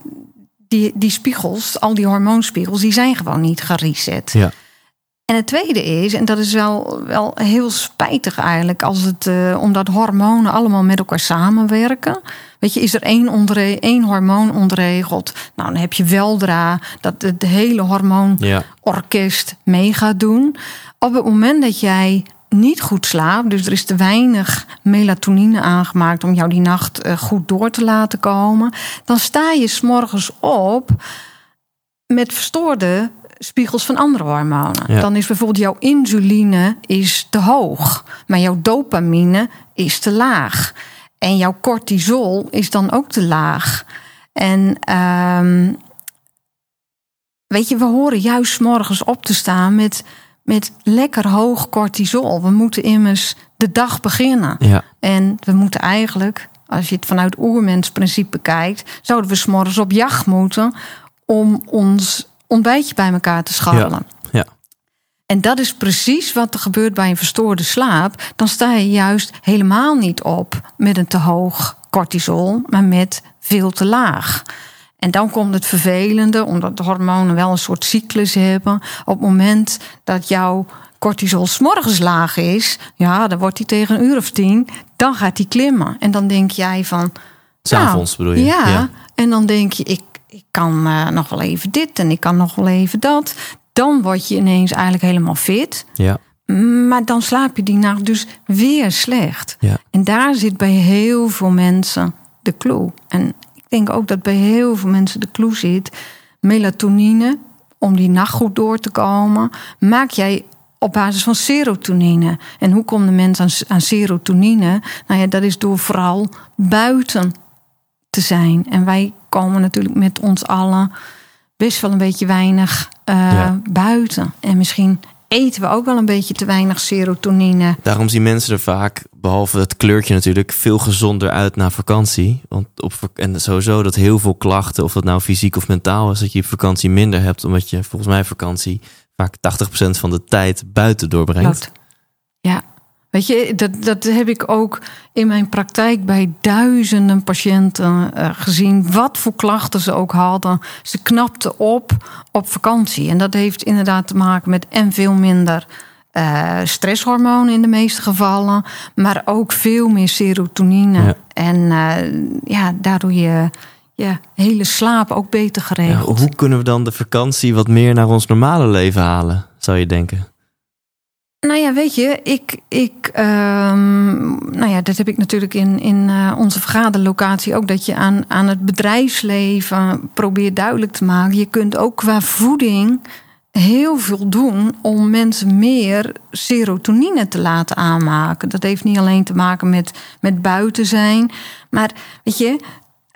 die, die spiegels, al die hormoonspiegels, die zijn gewoon niet gereset. Ja. En het tweede is, en dat is wel, wel heel spijtig eigenlijk, als het, eh, omdat hormonen allemaal met elkaar samenwerken. Weet je, is er één, ondere- één hormoon ontregeld? Nou, dan heb je weldra dat het hele hormoonorkest Ja. mee gaat doen. Op het moment dat jij niet goed slaapt, dus er is te weinig melatonine aangemaakt om jou die nacht eh, goed door te laten komen, dan sta je s'morgens op met verstoorde spiegels van andere hormonen. Ja. Dan is bijvoorbeeld jouw insuline is te hoog, maar jouw dopamine is te laag. En jouw cortisol is dan ook te laag. En ehm, weet je, we horen juist morgens op te staan met, met lekker hoog cortisol. We moeten immers de dag beginnen. Ja. En we moeten eigenlijk, als je het vanuit oermensprincipe bekijkt, zouden we s'morgens op jacht moeten om ons ontbijtje bij elkaar te scharrelen. Ja. En dat is precies wat er gebeurt bij een verstoorde slaap. Dan sta je juist helemaal niet op met een te hoog cortisol, maar met veel te laag. En dan komt het vervelende, omdat de hormonen wel een soort cyclus hebben. Op het moment dat jouw cortisol s'morgens laag is, ja, dan wordt die tegen een uur of tien, dan gaat die klimmen. En dan denk jij van. S'avonds bedoel je? Ja, Ja. en dan denk je, ik, ik kan eh, nog wel even dit en ik kan nog wel even dat. Dan word je ineens eigenlijk helemaal fit. Ja. Maar dan slaap je die nacht dus weer slecht. Ja. En daar zit bij heel veel mensen de clue. En denk ook dat bij heel veel mensen de clue zit. Melatonine, om die nacht goed door te komen, maak jij op basis van serotonine. En hoe komt de mens aan, aan serotonine? Nou ja, dat is door vooral buiten te zijn. En wij komen natuurlijk met ons allen best wel een beetje weinig eh, Ja. buiten. En misschien eten we ook wel een beetje te weinig serotonine. Daarom zien mensen er vaak, behalve het kleurtje natuurlijk, veel gezonder uit na vakantie. Want op, en sowieso dat heel veel klachten, of dat nou fysiek of mentaal is, dat je vakantie minder hebt. Omdat je volgens mij vakantie vaak 80% van de tijd buiten doorbrengt. Ja, Weet je, dat, dat heb ik ook in mijn praktijk bij duizenden patiënten uh, gezien. Wat voor klachten ze ook hadden. Ze knapten op op vakantie. En dat heeft inderdaad te maken met en veel minder uh, stresshormonen in de meeste gevallen. Maar ook veel meer serotonine. Ja. En uh, ja, daardoor je ja, hele slaap ook beter Ja, geregeld. hoe kunnen we dan de vakantie wat meer naar ons normale leven halen, zou je denken? Nou ja, weet je, ik, ik ehm, nou ja, dat heb ik natuurlijk in, in uh, onze vergaderlocatie ook, dat je aan, aan het bedrijfsleven probeert duidelijk te maken. Je kunt ook qua voeding heel veel doen om mensen meer serotonine te laten aanmaken. Dat heeft niet alleen te maken met, met buiten zijn, maar weet je,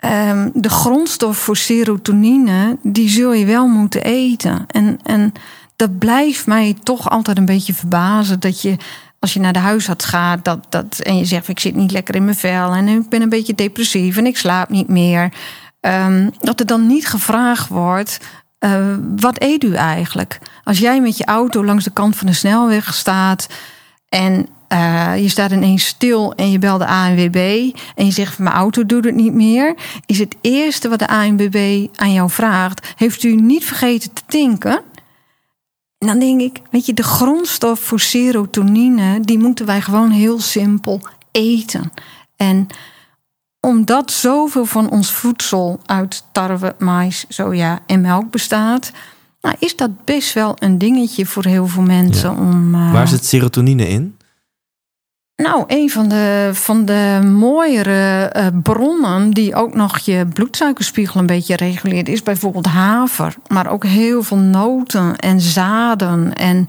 um, de grondstof voor serotonine, die zul je wel moeten eten. En, en dat blijft mij toch altijd een beetje verbazen. Dat je, als je naar de huisarts gaat dat, dat, en je zegt: Ik zit niet lekker in mijn vel en ik ben een beetje depressief en ik slaap niet meer. Um, dat er dan niet gevraagd wordt: uh, Wat eet u eigenlijk? Als jij met je auto langs de kant van de snelweg staat en uh, je staat ineens stil en je belt de ANWB en je zegt: Mijn auto doet het niet meer. Is het eerste wat de ANWB aan jou vraagt: Heeft u niet vergeten te tinken? En dan denk ik, weet je, de grondstof voor serotonine, die moeten wij gewoon heel simpel eten. En omdat zoveel van ons voedsel uit tarwe, mais, soja en melk bestaat, nou, is dat best wel een dingetje voor heel veel mensen. Ja. Om, uh, Waar zit serotonine in? Nou, een van de, van de mooiere uh, bronnen die ook nog je bloedsuikerspiegel een beetje reguleert, is bijvoorbeeld haver. Maar ook heel veel noten en zaden en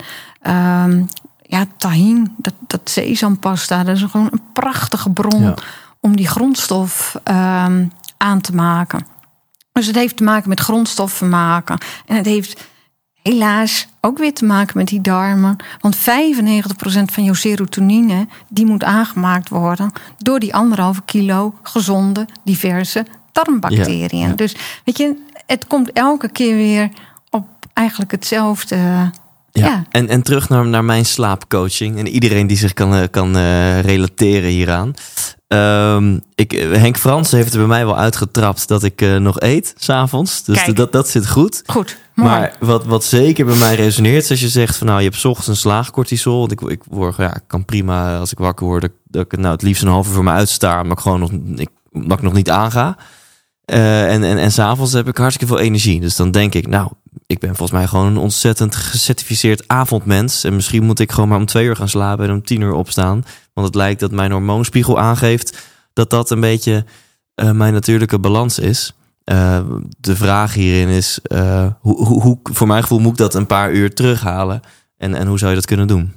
um, ja, tahin, dat, dat sesampasta. Dat is gewoon een prachtige bron Ja. Om die grondstof um, aan te maken. Dus het heeft te maken met grondstoffen maken. En het heeft helaas ook weer te maken met die darmen. Want 95% van jouw serotonine die moet aangemaakt worden door die anderhalve kilo gezonde, diverse darmbacteriën. Ja, ja. Dus weet je, het komt elke keer weer op eigenlijk hetzelfde. Ja. Ja. En, en terug naar, naar mijn slaapcoaching. En iedereen die zich kan, eh, kan uh, relateren hieraan. Um, ik, Henk Frans heeft er bij mij wel uitgetrapt dat ik uh, nog eet s'avonds. Dus Kijk. dat, dat zit goed. Goed, mooi. Maar wat, wat zeker bij mij resoneert, is als je zegt van nou, je hebt 's ochtends een slaagcortisol. Want ik, ik, word, ja, ik kan prima als ik wakker word, dat, dat ik het nou het liefst een half uur voor me uitsta, maar ik gewoon nog, ik, dat ik nog niet aanga. Uh, en en, en s'avonds heb ik hartstikke veel energie. Dus dan denk ik, nou, ik ben volgens mij gewoon een ontzettend gecertificeerd avondmens. En misschien moet ik gewoon maar om twee uur gaan slapen en om tien uur opstaan. Want het lijkt dat mijn hormoonspiegel aangeeft dat dat een beetje uh, mijn natuurlijke balans is. Uh, de vraag hierin is, uh, hoe, hoe, hoe, voor mijn gevoel moet ik dat een paar uur terughalen? En, en hoe zou je dat kunnen doen?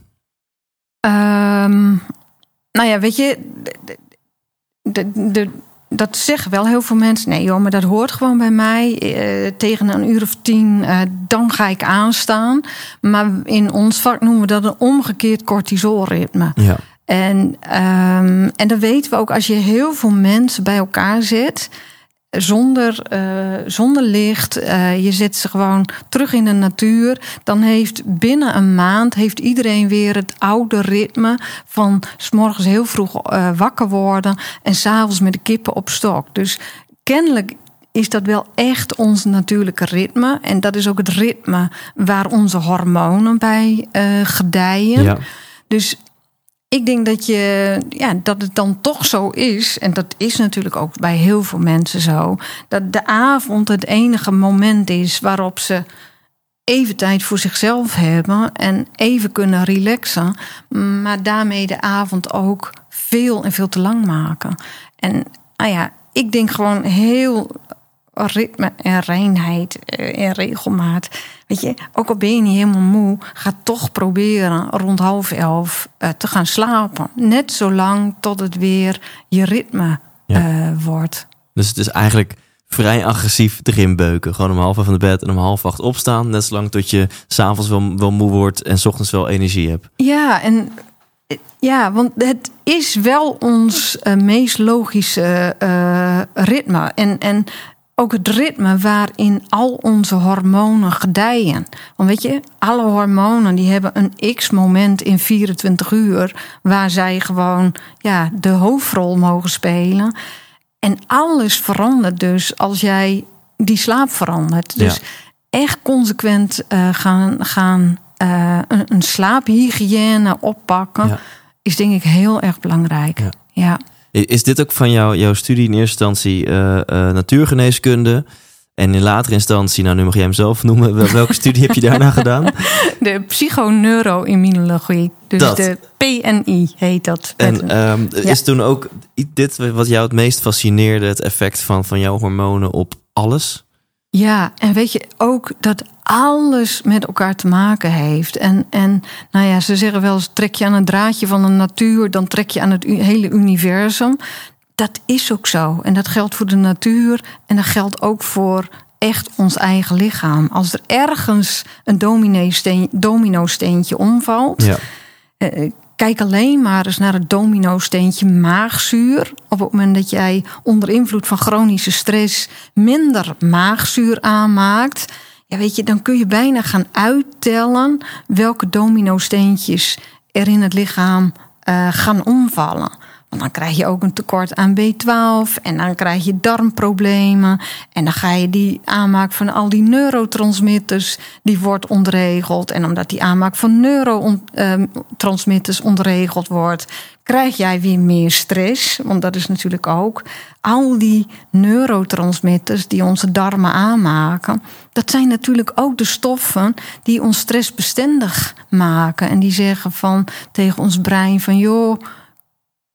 Um, nou ja, weet je, dat zeggen wel heel veel mensen. Nee joh, maar dat hoort gewoon bij mij. Uh, tegen een uur of tien, uh, dan ga ik aanstaan. Maar in ons vak noemen we dat een omgekeerd cortisolritme. Ja. En, um, en dan weten we ook, als je heel veel mensen bij elkaar zet... Zonder, uh, zonder licht, uh, je zet ze gewoon terug in de natuur. Dan heeft binnen een maand heeft iedereen weer het oude ritme van s morgens heel vroeg uh, wakker worden en s'avonds met de kippen op stok. Dus kennelijk is dat wel echt ons natuurlijke ritme. En dat is ook het ritme waar onze hormonen bij gedijen. Ja. Dus ik denk dat, je, ja, dat het dan toch zo is, en dat is natuurlijk ook bij heel veel mensen zo, dat de avond het enige moment is waarop ze even tijd voor zichzelf hebben en even kunnen relaxen, maar daarmee de avond ook veel en veel te lang maken. En nou ja, ik denk gewoon heel ritme en reinheid en regelmaat. Weet je, ook al ben je niet helemaal moe, ga toch proberen rond half elf uh, te gaan slapen. Net zolang tot het weer je ritme ja. uh, wordt. Dus het is eigenlijk vrij agressief erin beuken. Gewoon om half van de bed en om half acht opstaan. Net zolang tot je s'avonds wel, wel moe wordt en s ochtends wel energie hebt. Ja, en ja, want het is wel ons uh, meest logische ritme. En, en ook het ritme waarin al onze hormonen gedijen. Want weet je, alle hormonen die hebben een x-moment in 24 uur... waar zij gewoon ja, de hoofdrol mogen spelen. En alles verandert dus als jij die slaap verandert. Dus Ja. echt consequent eh, gaan, gaan eh, een, een slaaphygiëne oppakken... Ja. is denk ik heel erg belangrijk. Ja. ja. Is dit ook van jou, jouw studie in eerste instantie eh, eh, natuurgeneeskunde? En in latere instantie, nou nu mag jij hem zelf noemen. Wel- Welke studie heb je daarna gedaan? De psychoneuroimmunologie. Dus Dat. de PNI heet dat. En ehm, Ja. is toen ook dit wat jou het meest fascineerde, het effect van, van jouw hormonen op alles? Ja, en weet je ook dat alles met elkaar te maken heeft. En, en nou ja, ze zeggen wel eens: trek je aan een draadje van de natuur, dan trek je aan het hele universum. Dat is ook zo. En dat geldt voor de natuur en dat geldt ook voor echt ons eigen lichaam. Als er ergens een domino-steen- domino-steentje omvalt, Ja. Eh, Kijk alleen maar eens naar het domino-steentje maagzuur. Op het moment dat jij onder invloed van chronische stress minder maagzuur aanmaakt, ja, weet je, dan kun je bijna gaan uittellen welke domino-steentjes er in het lichaam eh, gaan omvallen. Want dan krijg je ook een tekort aan B12 en dan krijg je darmproblemen. En dan ga je die aanmaak van al die neurotransmitters, die wordt ontregeld. En omdat die aanmaak van neurotransmitters ontregeld wordt, krijg jij weer meer stress. Want dat is natuurlijk ook al die neurotransmitters die onze darmen aanmaken. Dat zijn natuurlijk ook de stoffen die ons stressbestendig maken. En die zeggen van tegen ons brein van joh.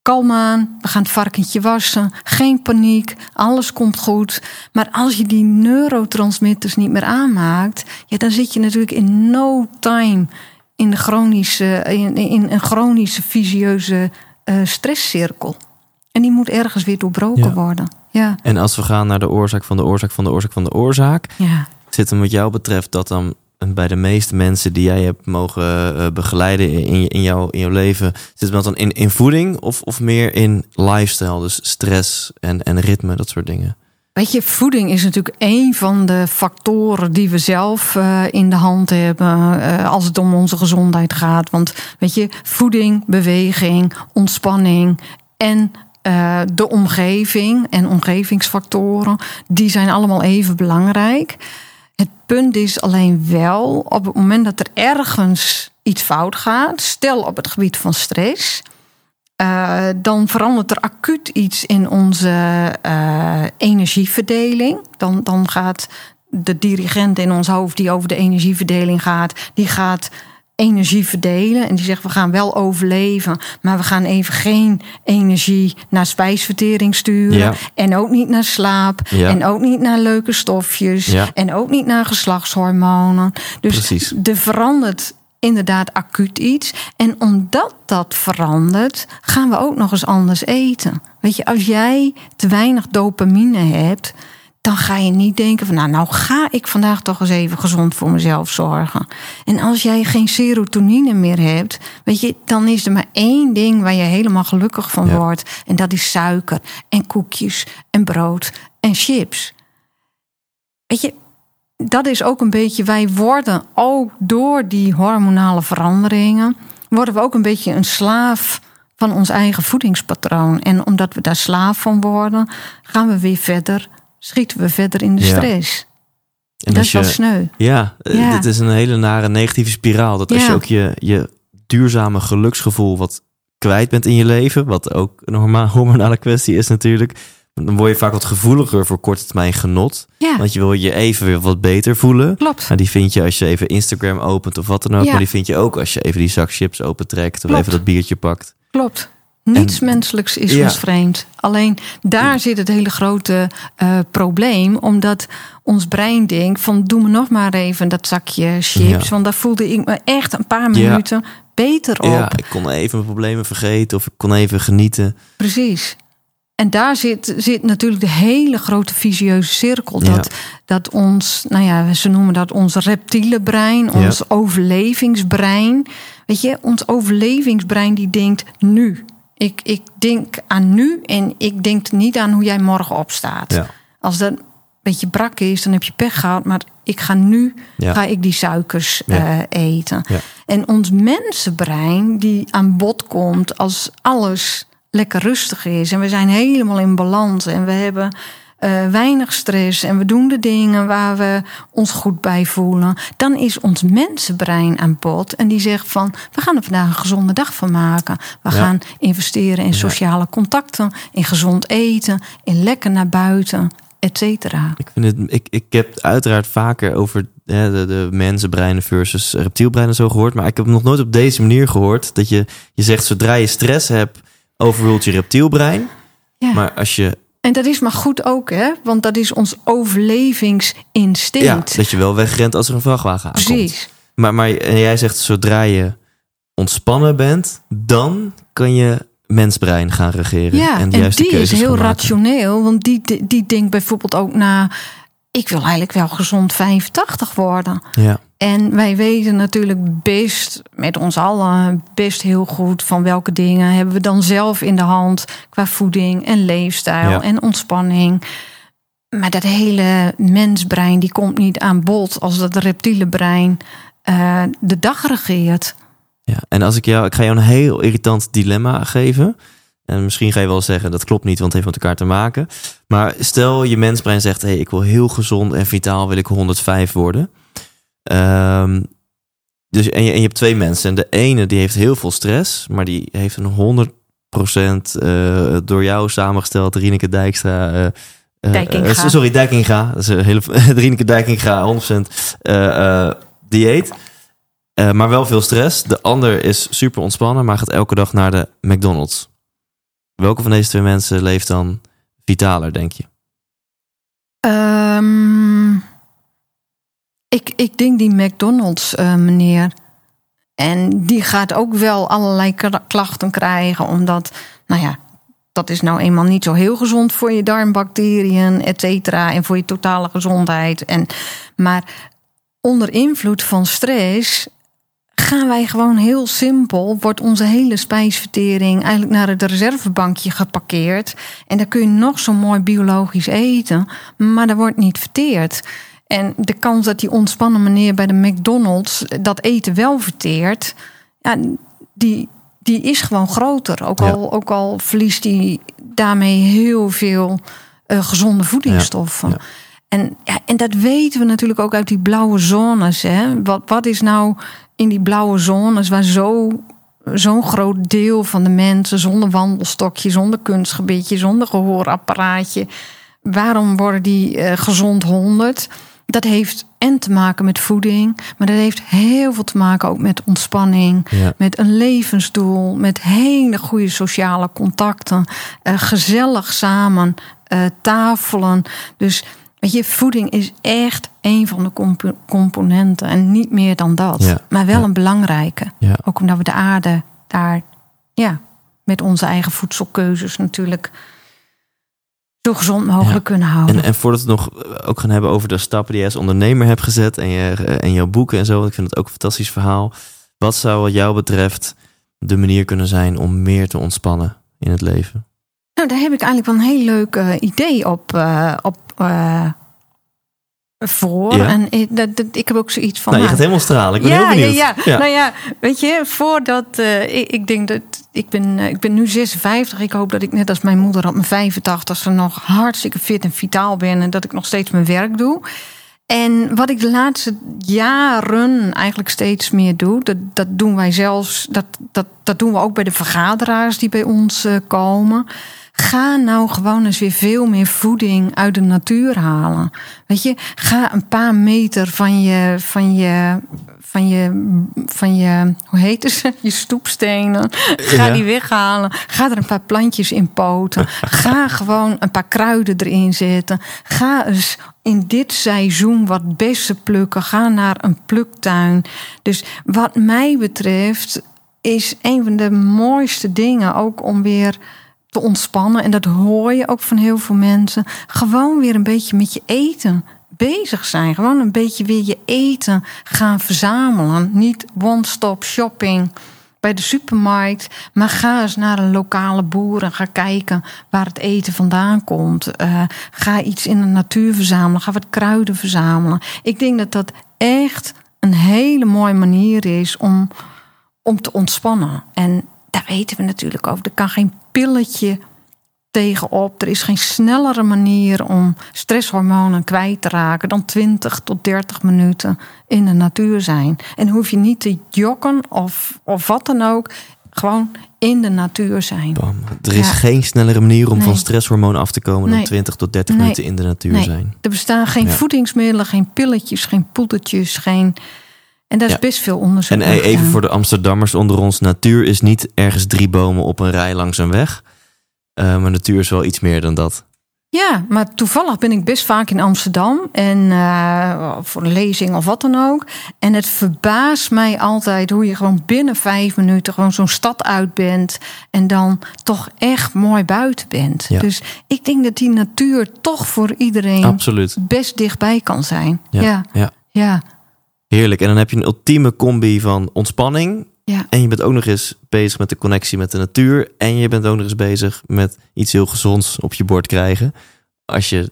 Kalm aan, we gaan het varkentje wassen. Geen paniek, alles komt goed. Maar als je die neurotransmitters niet meer aanmaakt, ja, dan zit je natuurlijk in no time in, de chronische, in, in een chronische visieuze eh, stresscirkel. En die moet ergens weer doorbroken Ja. worden. Ja, En als we gaan naar de oorzaak van de oorzaak van de oorzaak van de oorzaak, ja. zit hem wat jou betreft dat dan bij de meeste mensen die jij hebt mogen eh, begeleiden in, in, jouw, in jouw leven, zit hem dat dan in, in voeding of, of meer in lifestyle, dus stress en, en ritme, dat soort dingen? Weet je, voeding is natuurlijk een van de factoren die we zelf eh, in de hand hebben eh, als het om onze gezondheid gaat. Want weet je, voeding, beweging, ontspanning en de omgeving en omgevingsfactoren, die zijn allemaal even belangrijk. Het punt is alleen wel, op het moment dat er ergens iets fout gaat, stel op het gebied van stress, eh, dan verandert er acuut iets in onze eh, energieverdeling. Dan, dan gaat de dirigent in ons hoofd die over de energieverdeling gaat, die gaat energie verdelen. En die zegt, we gaan wel overleven, maar we gaan even geen energie naar spijsvertering sturen. Ja. En ook niet naar slaap. Ja. En ook niet naar leuke stofjes. Ja. En ook niet naar geslachtshormonen. Dus Precies. er verandert inderdaad acuut iets. En omdat dat verandert, gaan we ook nog eens anders eten. Weet je, als jij te weinig dopamine hebt, dan ga je niet denken van nou, nou ga ik vandaag toch eens even gezond voor mezelf zorgen. En als jij geen serotonine meer hebt, weet je, dan is er maar één ding waar je helemaal gelukkig van Ja. wordt. En dat is suiker en koekjes en brood en chips. Weet je, dat is ook een beetje, wij worden ook door die hormonale veranderingen, worden we ook een beetje een slaaf van ons eigen voedingspatroon. En omdat we daar slaaf van worden, gaan we weer verder, schieten we verder in de stress. En dat is wel sneu. Ja, eh, Ja. dit is een hele nare negatieve spiraal. Dat als je ook je, je duurzame geluksgevoel wat kwijt bent in je leven, wat ook een hormonale kwestie is natuurlijk, dan word je vaak wat gevoeliger voor korte termijn genot. Ja, Want je wil je even weer wat beter voelen. klopt. Nou, die vind je als je even Instagram opent of wat dan ook. Ja. Maar die vind je ook als je even die zak chips opentrekt of Klopt. even dat biertje pakt. Klopt. Niets En- menselijks is Ja. ons vreemd. Alleen daar zit het hele grote eh, probleem. Omdat ons brein denkt van doe me nog maar even dat zakje chips. Ja. Want daar voelde ik me echt een paar minuten beter op. Ja, ik kon even mijn problemen vergeten of ik kon even genieten. Precies. En daar zit, zit natuurlijk de hele grote visieuze cirkel. Ja. Dat, dat ons, nou ja, ze noemen dat ons reptiele brein, ons overlevingsbrein. Weet je, ons overlevingsbrein die denkt nu. Ik, ik denk aan nu en ik denk niet aan hoe jij morgen opstaat. Ja. Als dat beetje brak is, dan heb je pech gehad. Maar ik ga nu Ja. ga ik die suikers Ja. eh, eten. En ons mensenbrein die aan bod komt als alles lekker rustig is. En we zijn helemaal in balans. En we hebben eh, weinig stress. En we doen de dingen waar we ons goed bij voelen. Dan is ons mensenbrein aan bod. En die zegt van, we gaan er vandaag een gezonde dag van maken. We Ja. gaan investeren in sociale contacten. In gezond eten. In lekker naar buiten. Et cetera. Ik, vind het, ik, ik heb uiteraard vaker over hè, de, de mensenbreinen versus reptielbreinen zo gehoord. Maar ik heb nog nooit op deze manier gehoord. Dat je, je zegt, zodra je stress hebt, overrult je reptielbrein. Ja. Maar als je, En dat is maar goed ook, hè? Want dat is ons overlevingsinstinct. ja, dat je wel wegrent als er een vrachtwagen aankomt. Precies. Maar, maar en jij zegt, zodra je ontspannen bent, dan kan je mensbrein gaan regeren. Ja, en, die is heel rationeel. Want die, die denkt bijvoorbeeld ook na... ik wil eigenlijk wel gezond 85 worden. Ja, En wij weten natuurlijk best, met ons allen, best heel goed... van welke dingen hebben we dan zelf in de hand... qua voeding en leefstijl Ja. en ontspanning... Maar dat hele mensbrein die komt niet aan bod als dat reptiele brein eh, de dag regeert. ja. En als ik jou, ik ga jou een heel irritant dilemma geven. En misschien ga je wel zeggen, dat klopt niet, want het heeft met elkaar te maken. Maar stel je mensbrein zegt, hey, ik wil heel gezond en vitaal, wil ik 105 worden. Ehm, dus, en, je, en je hebt twee mensen. En de ene die heeft heel veel stress, maar die heeft een 100% eh, door jou samengesteld, Rieneke Dijkstra. eh, eh, Dijkinga. sorry, Dijkinga. Dat is een hele, Rieneke Dijkinga, 100% eh, eh, dieet. Eh, maar wel veel stress. De ander is super ontspannen, maar gaat elke dag naar de McDonald's. Welke van deze twee mensen leeft dan vitaler, denk je? Ehm, ik, ik denk die McDonald's eh, meneer. En die gaat ook wel allerlei kla- klachten krijgen. Omdat, nou ja, dat is nou eenmaal niet zo heel gezond voor je darmbacteriën, et cetera. En voor je totale gezondheid. En, maar onder invloed van stress gaan wij gewoon heel simpel, wordt onze hele spijsvertering eigenlijk naar het reservebankje geparkeerd. En dan kun je nog zo mooi biologisch eten, maar dat wordt niet verteerd. En de kans dat die ontspannen meneer bij de McDonald's dat eten wel verteert, ja, die, die is gewoon groter. Ook, Ja. al, ook al verliest hij daarmee heel veel eh, gezonde voedingsstoffen. Ja. En, ja, en dat weten we natuurlijk ook uit die blauwe zones. Hè? Wat, wat is nou in die blauwe zones waar zo, zo'n groot deel van de mensen zonder wandelstokje, zonder kunstgebiedje, zonder gehoorapparaatje, waarom worden die eh, gezond 100? Dat heeft en te maken met voeding, maar dat heeft heel veel te maken ook met ontspanning, Ja. met een levensdoel, met hele goede sociale contacten, eh, gezellig samen eh, tafelen. Dus weet je, voeding is echt een van de compo- componenten en niet meer dan dat. Ja, Maar wel ja. een belangrijke. Ook omdat we de aarde daar, ja, met onze eigen voedselkeuzes natuurlijk zo gezond mogelijk Ja. kunnen houden. En, en voordat we het nog eh, ook gaan hebben over de stappen die jij als ondernemer hebt gezet en, je, eh, en jouw boeken en zo, want ik vind het ook een fantastisch verhaal. Wat zou wat jou betreft de manier kunnen zijn om meer te ontspannen in het leven? Nou, daar heb ik eigenlijk wel een heel leuk eh, idee op, op voor. Ja? En ik, dat, dat- ik heb ook zoiets van. nou, je gaat helemaal stralen. Ik ben heel benieuwd. Ja, ja. Nou ja, weet je, voordat eh, ik, ik denk dat ik ben, eh, ik ben nu 56. Ik hoop dat ik net als mijn moeder op mijn 85ste nog hartstikke fit en vitaal ben en dat ik nog steeds mijn werk doe. En wat ik de laatste jaren eigenlijk steeds meer doe, dat, dat doen wij zelfs, dat, dat, dat doen we ook bij de vergaderaars die bij ons eh, komen. Ga nou gewoon eens weer veel meer voeding uit de natuur halen. Weet je, ga een paar meter van je, van je, van je, van je hoe heet het? Je stoepstenen. Ga Ja. die weghalen. Ga er een paar plantjes in poten. Ga gewoon een paar kruiden erin zetten. Ga eens in dit seizoen wat bessen plukken. Ga naar een pluktuin. Dus wat mij betreft is een van de mooiste dingen ook om weer te ontspannen. En dat hoor je ook van heel veel mensen. Gewoon weer een beetje met je eten bezig zijn. Gewoon een beetje weer je eten gaan verzamelen. Niet one-stop shopping bij de supermarkt. Maar ga eens naar een lokale boer en ga kijken waar het eten vandaan komt. Eh, ga iets in de natuur verzamelen. Ga wat kruiden verzamelen. Ik denk dat dat echt een hele mooie manier is om, om te ontspannen. En daar weten we natuurlijk over. Er kan geen pilletje tegenop. Er is geen snellere manier om stresshormonen kwijt te raken dan 20 tot 30 minuten in de natuur zijn. En hoef je niet te jokken of, of wat dan ook. Gewoon in de natuur zijn. Bam. Er is Ja. geen snellere manier om Nee. van stresshormonen af te komen dan Nee. 20 tot 30 Nee. minuten in de natuur zijn. Er bestaan geen Ja. voedingsmiddelen, geen pilletjes, geen poedertjes, geen. En daar is Ja. best veel onderzoek En e- even gedaan. voor de Amsterdammers onder ons: natuur is niet ergens drie bomen op een rij langs een weg. Eh, maar natuur is wel iets meer dan dat. Ja, maar toevallig ben ik best vaak in Amsterdam. En eh, voor een lezing of wat dan ook. En het verbaast mij altijd hoe je gewoon binnen vijf minuten gewoon zo'n stad uit bent. En dan toch echt mooi buiten bent. Ja. Dus ik denk dat die natuur toch voor iedereen Absoluut. best dichtbij kan zijn. Ja. ja, ja. ja. Heerlijk. En dan heb je een ultieme combi van ontspanning. ja. En je bent ook nog eens bezig met de connectie met de natuur. En je bent ook nog eens bezig met iets heel gezonds op je bord krijgen. Als je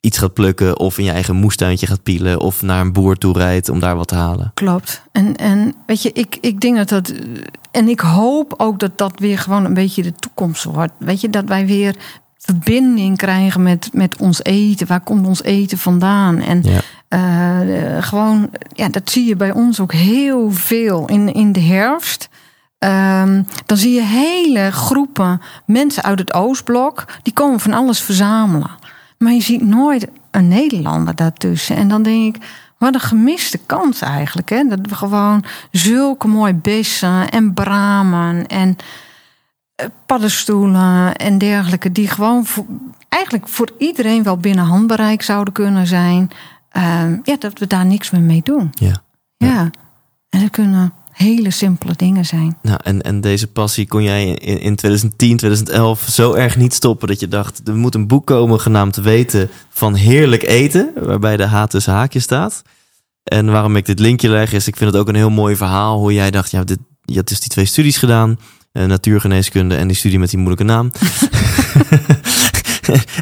iets gaat plukken of in je eigen moestuintje gaat pielen. Of naar een boer toe rijdt om daar wat te halen. Klopt. En, en weet je, ik, ik denk dat dat. En ik hoop ook dat dat weer gewoon een beetje de toekomst wordt. Weet je, dat wij weer verbinding krijgen met, met ons eten. Waar komt ons eten vandaan? En Ja. eh, gewoon, ja, dat zie je bij ons ook heel veel in, in de herfst. Ehm, dan zie je hele groepen mensen uit het Oostblok. die komen van alles verzamelen. Maar je ziet nooit een Nederlander daartussen. En dan denk ik. Wat een gemiste kans eigenlijk. Hè? Dat we gewoon zulke mooie bessen en bramen en paddenstoelen en dergelijke. die gewoon voor, eigenlijk voor iedereen wel binnen handbereik zouden kunnen zijn. Ehm, ja, dat we daar niks meer mee doen. Ja. Ja. En dat kunnen hele simpele dingen zijn. Nou, en, en deze passie kon jij in, in 2010, 2011 zo erg niet stoppen dat je dacht: er moet een boek komen genaamd Weten van Heerlijk Eten, waarbij de H tussen haakjes staat. En waarom ik dit linkje leg, is ik vind het ook een heel mooi verhaal hoe jij dacht: ja, dit, je had dus die twee studies gedaan, eh, natuurgeneeskunde en die studie met die moeilijke naam.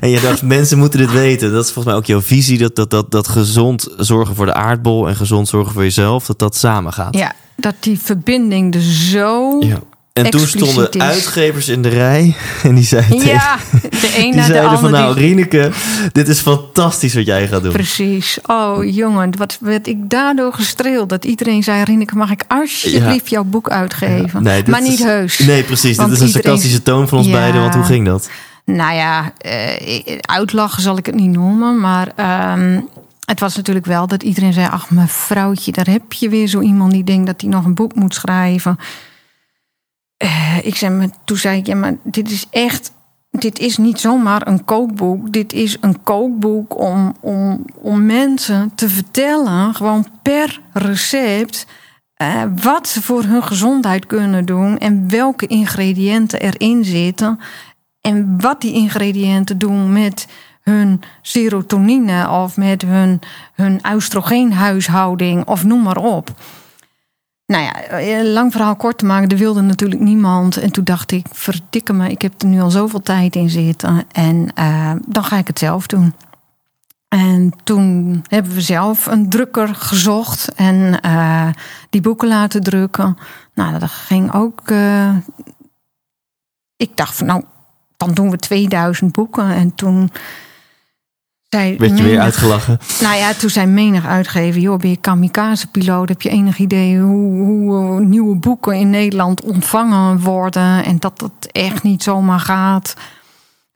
en je dacht, mensen moeten dit weten. Dat is volgens mij ook jouw visie, dat, dat, dat, dat gezond zorgen voor de aardbol en gezond zorgen voor jezelf, dat dat samen gaat. Ja, dat die verbinding er zo. Ja. En toen stonden is. uitgevers in de rij en die zeiden, Ja, de een die naar de ander. van nou die- Rieneke, dit is fantastisch wat jij gaat doen. Precies. Oh jongen, wat werd ik daardoor gestreeld. Dat iedereen zei, Rineke, mag ik alsjeblieft jouw boek uitgeven? Nee, maar niet is- heus. Nee, precies. Want dit is een iedereen- sarcastische toon van ons Ja. beiden, want hoe ging dat? Nou ja, eh, uitlachen zal ik het niet noemen. Maar ehm, het was natuurlijk wel dat iedereen zei... ach, mevrouwtje, daar heb je weer zo iemand die denkt... dat hij nog een boek moet schrijven. Eh, ik zei, toen zei ik, ja, maar dit is echt... Dit is niet zomaar een kookboek. Dit is een kookboek om, om, om mensen te vertellen... gewoon per recept... eh, wat ze voor hun gezondheid kunnen doen... en welke ingrediënten erin zitten... En wat die ingrediënten doen met hun serotonine of met hun, hun oestrogeenhuishouding of noem maar op. Nou ja, eh, lang verhaal kort te maken, er wilde natuurlijk niemand. En toen dacht ik, verdikke me, ik heb er nu al zoveel tijd in zitten. En eh, dan ga ik het zelf doen. En toen hebben we zelf een drukker gezocht en eh, die boeken laten drukken. Nou, dat ging ook. ik dacht van, nou, dan doen we 2000 boeken. En toen Werd je weer uitgelachen? nou ja, toen zei menig uitgever... joh, ben je kamikaze-piloot? Heb je enig idee hoe, hoe eh, nieuwe boeken in Nederland ontvangen worden... en dat dat echt niet zomaar gaat?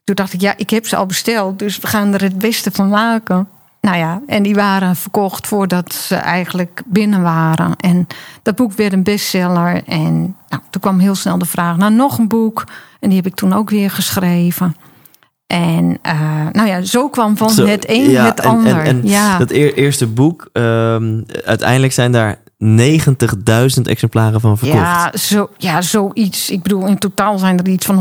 Toen dacht ik, ja, ik heb ze al besteld... dus we gaan er het beste van maken. Nou ja, en die waren verkocht voordat ze eigenlijk binnen waren. En dat boek werd een bestseller. En nou, toen kwam heel snel de vraag naar nog een boek. En die heb ik toen ook weer geschreven. En eh, nou ja, zo kwam van Zo, het een ja, het en- ander. En, en ja. dat eer- eerste boek, ehm, uiteindelijk zijn daar 90.000 exemplaren van verkocht. Ja, zo, ja, zoiets. Ik bedoel, in totaal zijn er iets van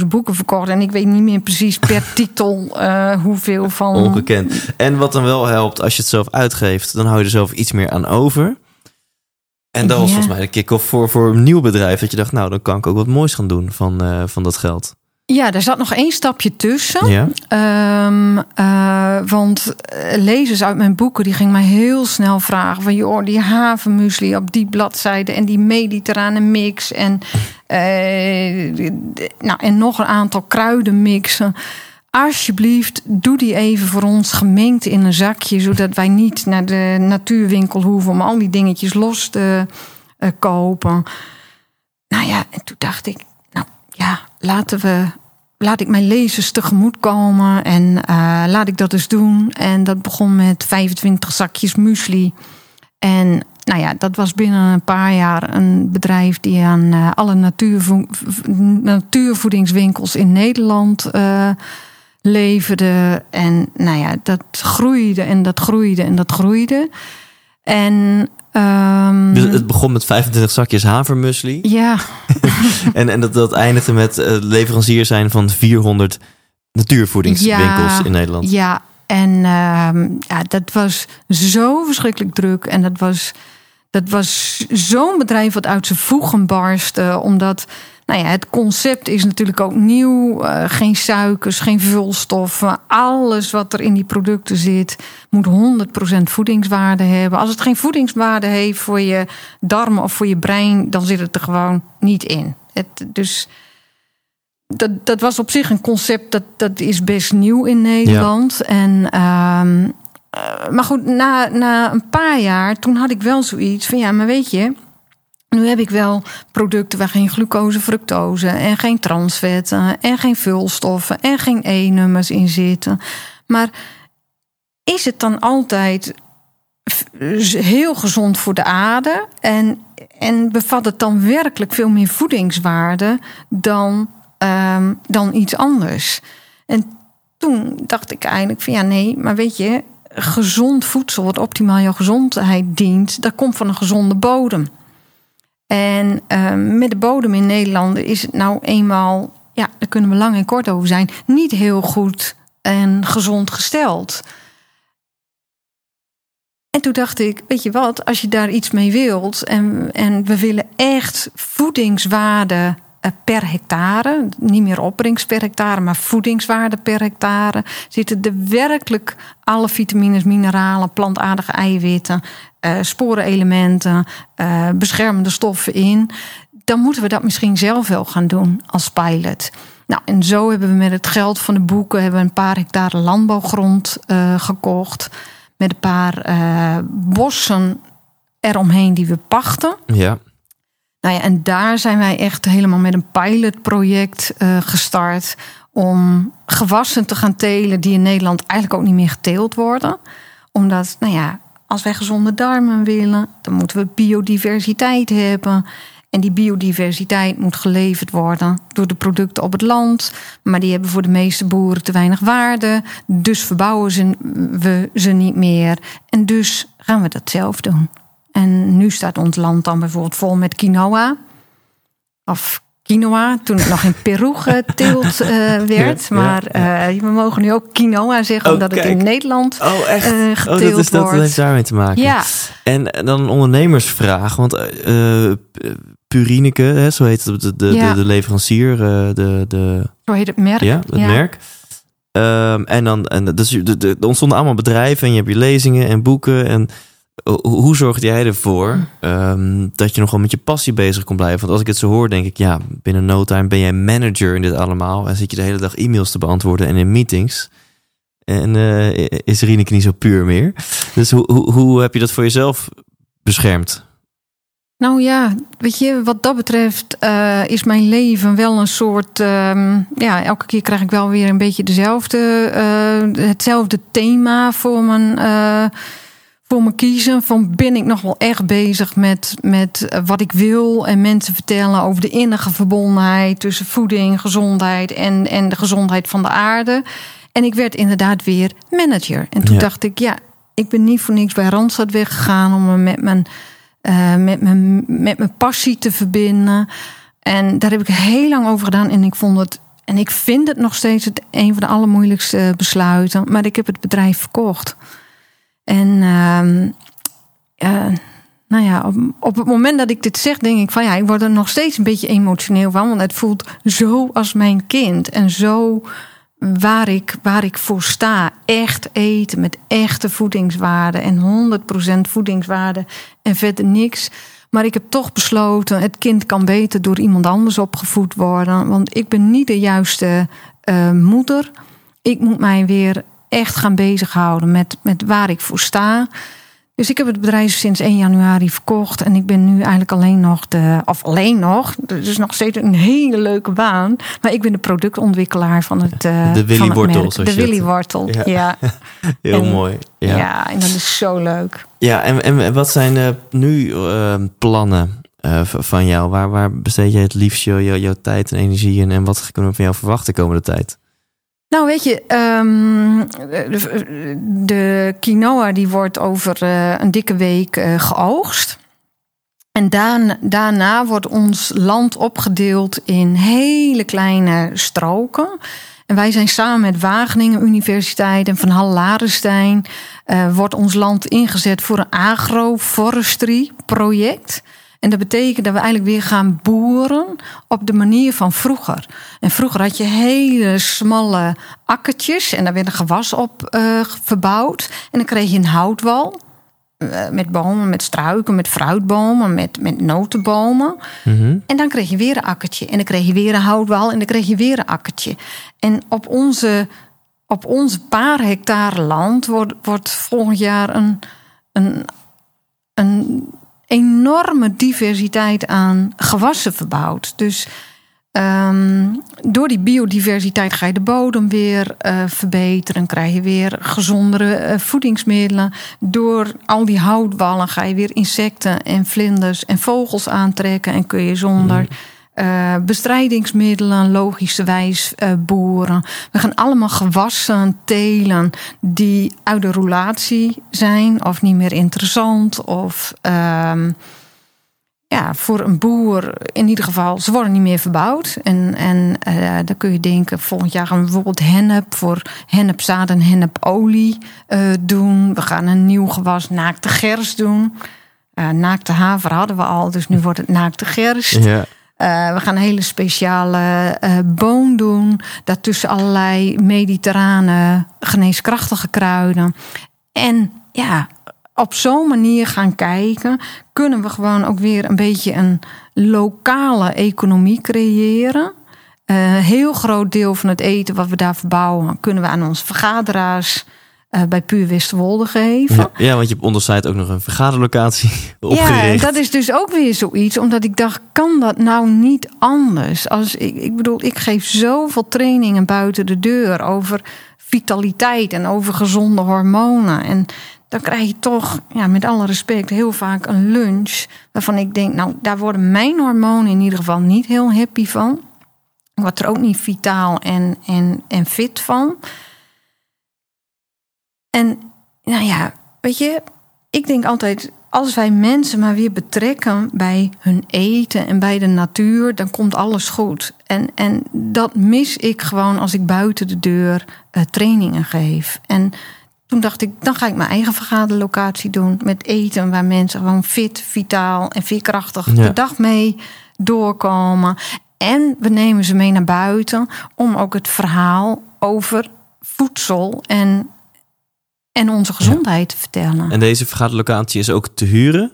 180.000 boeken verkocht. En ik weet niet meer precies per titel eh, hoeveel van. Ongekend. En wat dan wel helpt, als je het zelf uitgeeft, dan hou je er zelf iets meer aan over. En dat was Ja. volgens mij de kick-off voor, voor een nieuw bedrijf. Dat je dacht, nou, dan kan ik ook wat moois gaan doen van, eh, van dat geld. Ja, daar zat nog één stapje tussen. Ja? Ehm, eh, want eh, lezers uit mijn boeken die gingen mij heel snel vragen van joh, die havenmuesli op die bladzijde en die mediterrane mix en, eh, nou, en nog een aantal kruidenmixen. Alsjeblieft, doe die even voor ons gemengd in een zakje, zodat wij niet naar de natuurwinkel hoeven om al die dingetjes los te kopen. Nou ja, en toen dacht ik, ja, laten we laat ik mijn lezers tegemoet komen en eh, laat ik dat eens doen. En dat begon met 25 zakjes muesli. En nou ja, dat was binnen een paar jaar een bedrijf die aan eh, alle natuurvoedingswinkels in Nederland eh, leverde. En nou ja, dat groeide en dat groeide en dat groeide. En ehm, Dus het begon met 25 zakjes havermusli. ja, En, en dat, dat eindigde met leverancier zijn van 400 natuurvoedingswinkels Ja, in Nederland. Ja, en ehm, ja, dat was zo verschrikkelijk druk. En dat was, dat was zo'n bedrijf wat uit zijn voegen barstte. Omdat nou ja, het concept is natuurlijk ook nieuw. Eh, geen suikers, geen vulstoffen. Alles wat er in die producten zit moet 100% voedingswaarde hebben. Als het geen voedingswaarde heeft voor je darmen of voor je brein... dan zit het er gewoon niet in. Het, dus dat, dat was op zich een concept dat, dat is best nieuw in Nederland. En, ehm, eh, maar goed, na, na een paar jaar, toen had ik wel zoiets van ja, maar weet je. Nu heb ik wel producten waar geen glucose, fructose en geen transvetten en geen vulstoffen en geen E-nummers in zitten. Maar is het dan altijd heel gezond voor de aarde en, en bevat het dan werkelijk veel meer voedingswaarde dan, ehm, dan iets anders? En toen dacht ik eigenlijk van ja, nee, maar weet je, gezond voedsel, wat optimaal jouw gezondheid dient, dat komt van een gezonde bodem. En ehm, met de bodem in Nederland is het nou eenmaal, ja, daar kunnen we lang en kort over zijn, niet heel goed en gezond gesteld. En toen dacht ik, weet je wat, als je daar iets mee wilt en, en we willen echt voedingswaarde per hectare, niet meer opbrengst per hectare, maar voedingswaarde per hectare, zitten er werkelijk alle vitamines, mineralen, plantaardige eiwitten, eh, sporenelementen, eh, beschermende stoffen in, dan moeten we dat misschien zelf wel gaan doen als pilot. Nou, en zo hebben we met het geld van de boeken hebben een paar hectare landbouwgrond eh, gekocht. Met een paar eh, bossen eromheen die we pachten. Ja. Nou ja, en daar zijn wij echt helemaal met een pilotproject eh, gestart. Om gewassen te gaan telen die in Nederland eigenlijk ook niet meer geteeld worden. Omdat, nou ja, als wij gezonde darmen willen, dan moeten we biodiversiteit hebben. En die biodiversiteit moet geleverd worden door de producten op het land. Maar die hebben voor de meeste boeren te weinig waarde. Dus verbouwen ze, we ze niet meer. En dus gaan we dat zelf doen. En nu staat ons land dan bijvoorbeeld vol met quinoa. Of quinoa, toen het nog in Peru geteeld eh, werd. Ja, maar ja, eh, we mogen nu ook quinoa zeggen, Oh, omdat het kijk. in Nederland Oh, echt? eh, oh, dat, geteeld is, dat wordt. heeft daarmee te maken. Ja, En dan een ondernemersvraag. Want Purineke, hè, zo heet het, de, de, Ja. de, de leverancier, de, de, zo heet het merk. ja, het merk. Ehm, en dan, en dus, de, de, er ontstonden allemaal bedrijven en je hebt je lezingen en boeken. En hoe zorgde jij ervoor ehm, dat je nog wel met je passie bezig kon blijven? Want als ik het zo hoor, denk ik, ja, binnen no time ben jij manager in dit allemaal. En zit je de hele dag e-mails te beantwoorden en in meetings. En eh, is Rieneke niet zo puur meer. Dus hoe, hoe, hoe heb je dat voor jezelf beschermd? Nou ja, weet je, wat dat betreft eh, is mijn leven wel een soort. ehm, ja, elke keer krijg ik wel weer een beetje dezelfde, eh, hetzelfde thema voor mijn, voor mijn kiezen. Van ben ik nog wel echt bezig met, met eh, wat ik wil en mensen vertellen over de innige verbondenheid tussen voeding, gezondheid en, en de gezondheid van de aarde. En ik werd inderdaad weer manager. En toen Ja. dacht ik, ja, ik ben niet voor niks bij Randstad weggegaan om me met mijn eh, met, mijn, met mijn passie te verbinden. En daar heb ik heel lang over gedaan. En ik vond het. En ik vind het nog steeds het, een van de allermoeilijkste besluiten. Maar ik heb het bedrijf verkocht. En ehm, eh, nou ja, op, op het moment dat ik dit zeg, denk ik van ja, ik word er nog steeds een beetje emotioneel van. Want het voelt zo als mijn kind. En zo waar ik, waar ik voor sta. Echt eten met echte voedingswaarde. En 100% voedingswaarde. En verder niks. Maar ik heb toch besloten, het kind kan beter door iemand anders opgevoed worden. Want ik ben niet de juiste uh, moeder. Ik moet mij weer echt gaan bezighouden met, met waar ik voor sta. Dus ik heb het bedrijf sinds 1 januari verkocht. En ik ben nu eigenlijk alleen nog de. Of alleen nog. Is nog steeds een hele leuke baan. Maar ik ben de productontwikkelaar van het. Uh, de Willy Wortel. De Willy Wortel. Ja. ja. Heel mooi. Ja. ja. en dat is zo leuk. Ja, en, en wat zijn uh, nu uh, plannen van jou? Waar, waar besteed je het liefst jouw, jouw tijd en energie in? En wat kunnen we van jou verwachten de komende tijd? Nou, weet je, um, de, quinoa die wordt over uh, een dikke week uh, geoogst. En daarna, wordt ons land opgedeeld in hele kleine stroken. En wij zijn samen met Wageningen Universiteit en Van Hal Larenstein... Uh, wordt ons land ingezet voor een agroforestry project... En dat betekent dat we eigenlijk weer gaan boeren op de manier van vroeger. En vroeger had je hele smalle akkertjes en daar werd een gewas op uh, verbouwd. En dan kreeg je een houtwal. Uh, met bomen, met struiken, met fruitbomen, met, met notenbomen. Mm -hmm. En dan kreeg je weer een akkertje. En dan kreeg je weer een houtwal. En dan kreeg je weer een akkertje. En op onze, op onze paar hectare land wordt, wordt volgend jaar een, een, een enorme diversiteit aan gewassen verbouwd. Dus um, door die biodiversiteit ga je de bodem weer uh, verbeteren. Krijg je weer gezondere uh, voedingsmiddelen. Door al die houtwallen ga je weer insecten en vlinders en vogels aantrekken. En kun je zonder. Mm. Uh, bestrijdingsmiddelen, logischerwijs uh, boeren. We gaan allemaal gewassen telen die uit de roulatie zijn of niet meer interessant. Of uh, ja, voor een boer in ieder geval, ze worden niet meer verbouwd. En, en uh, dan kun je denken, volgend jaar gaan we bijvoorbeeld hennep voor hennepzaad en hennepolie doen. We gaan een nieuw gewas naakte gerst doen. naakte haver hadden we al, dus nu wordt het naakte gerst. Ja. Uh, we gaan een hele speciale uh, boom doen. Daartussen allerlei mediterrane geneeskrachtige kruiden. En ja, op zo'n manier gaan kijken, kunnen we gewoon ook weer een beetje een lokale economie creëren. Een uh, heel groot deel van het eten wat we daar verbouwen, kunnen we aan onze vergaderaars uh, bij Puur Westerwolde geven. Ja, ja, want je hebt onder ook nog een vergaderlocatie opgericht. Ja, dat is dus ook weer zoiets. Omdat ik dacht, kan dat nou niet anders? Als, ik, ik bedoel, ik geef zoveel trainingen buiten de deur over vitaliteit en over gezonde hormonen. En dan krijg je toch, ja, met alle respect, heel vaak een lunch. Waarvan ik denk, nou, daar worden mijn hormonen in ieder geval niet heel happy van. Ik word er ook niet vitaal en, en, en fit van. En nou ja, weet je, ik denk altijd, als wij mensen maar weer betrekken bij hun eten en bij de natuur, dan komt alles goed. En, en dat mis ik gewoon als ik buiten de deur uh, trainingen geef. En toen dacht ik, dan ga ik mijn eigen vergaderlocatie doen met eten waar mensen gewoon fit, vitaal en veerkrachtig ja. de dag mee doorkomen. En we nemen ze mee naar buiten om ook het verhaal over voedsel en en onze gezondheid te vertellen. En deze vergaderlocatie is ook te huren?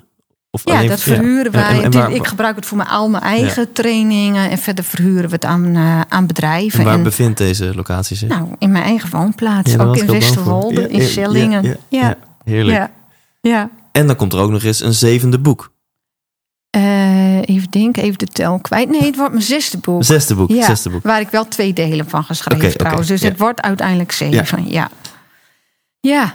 Of ja, dat verhuren wij. En, ik gebruik het voor mijn, al mijn eigen trainingen. En verder verhuren we het aan, uh, aan bedrijven. En waar bevindt deze locatie zich? Nou, in mijn eigen woonplaats. ook in Westerwolde, in Schellingen. Ja, heerlijk. Ja. En dan komt er ook nog eens een zevende boek. Uh, even denken, even de tel kwijt. Nee, het wordt mijn zesde boek. Zesde boek, ja, zesde boek. Waar ik wel twee delen van geschreven okay, trouwens. Okay, dus het wordt uiteindelijk zeven, ja. Ja,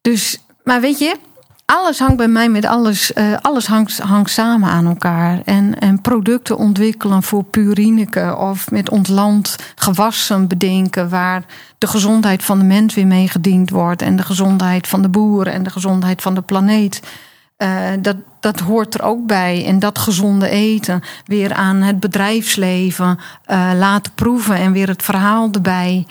dus, maar weet je, alles hangt bij mij met alles. Uh, alles hangt, hangt samen aan elkaar. En, en producten ontwikkelen voor Purineke of met ons land gewassen bedenken waar de gezondheid van de mens weer mee gediend wordt. En de gezondheid van de boeren en de gezondheid van de planeet. Uh, dat, dat hoort er ook bij. En dat gezonde eten weer aan het bedrijfsleven uh, laten proeven en weer het verhaal erbij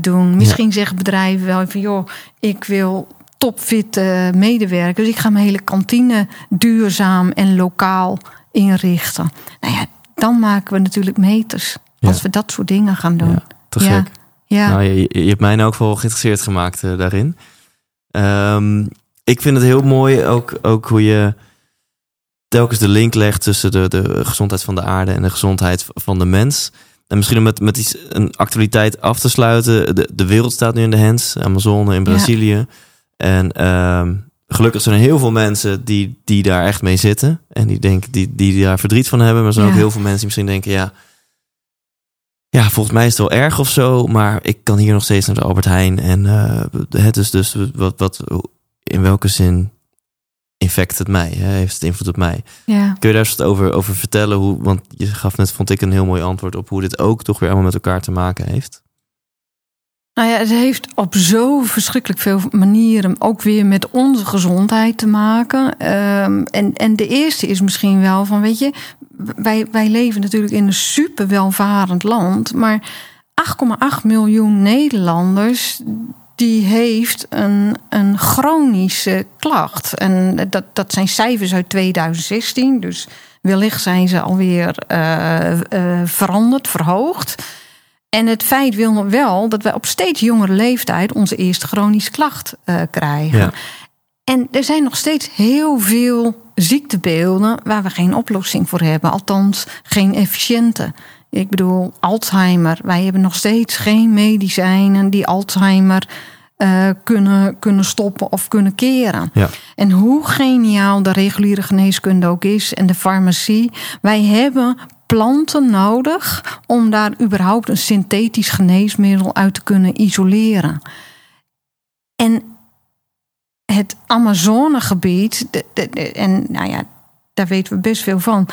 doen. Misschien zeggen bedrijven wel van joh, ik wil topfitte medewerkers. Ik ga mijn hele kantine duurzaam en lokaal inrichten. Nou ja, dan maken we natuurlijk meters. Als Ja. we dat soort dingen gaan doen. Ja, te Ja. gek. Ja, Nou, je, je hebt mij elk geval geïnteresseerd gemaakt eh, daarin. Ehm, ik vind het heel mooi ook, ook hoe je telkens de link legt tussen de, de gezondheid van de aarde en de gezondheid van de mens. En misschien om met, met iets, een actualiteit af te sluiten. De, de wereld staat nu in de hands. Amazone in Brazilië. En ehm, gelukkig zijn er heel veel mensen die, die daar echt mee zitten. En die, denken, die, die daar verdriet van hebben. Maar er zijn ook heel veel mensen die misschien denken... ja, ja, volgens mij is het wel erg of zo, maar ik kan hier nog steeds naar de Albert Heijn. En eh, het is dus wat, wat, in welke zin infect het mij? Hè? Heeft het invloed op mij? ja. Kun je daar eens wat over, over vertellen? Hoe, want je gaf net, vond ik, een heel mooi antwoord op hoe dit ook toch weer allemaal met elkaar te maken heeft. Nou ja, het heeft op zo verschrikkelijk veel manieren ook weer met onze gezondheid te maken. Ehm, en, en de eerste is misschien wel van, weet je, wij, wij leven natuurlijk in een super welvarend land, maar 8,8 miljoen Nederlanders die heeft een, een chronische klacht. En dat, dat zijn cijfers uit 2016, dus wellicht zijn ze alweer eh, veranderd, verhoogd. En het feit wil nog wel dat wij op steeds jongere leeftijd onze eerste chronische klacht eh, krijgen. Ja. En er zijn nog steeds heel veel ziektebeelden waar we geen oplossing voor hebben. Althans, geen efficiënte. Ik bedoel, Alzheimer. Wij hebben nog steeds geen medicijnen die Alzheimer eh, kunnen, kunnen stoppen of kunnen keren. Ja. En hoe geniaal de reguliere geneeskunde ook is en de farmacie. Wij hebben planten nodig om daar überhaupt een synthetisch geneesmiddel uit te kunnen isoleren. En het Amazonegebied, en nou ja, daar weten we best veel van.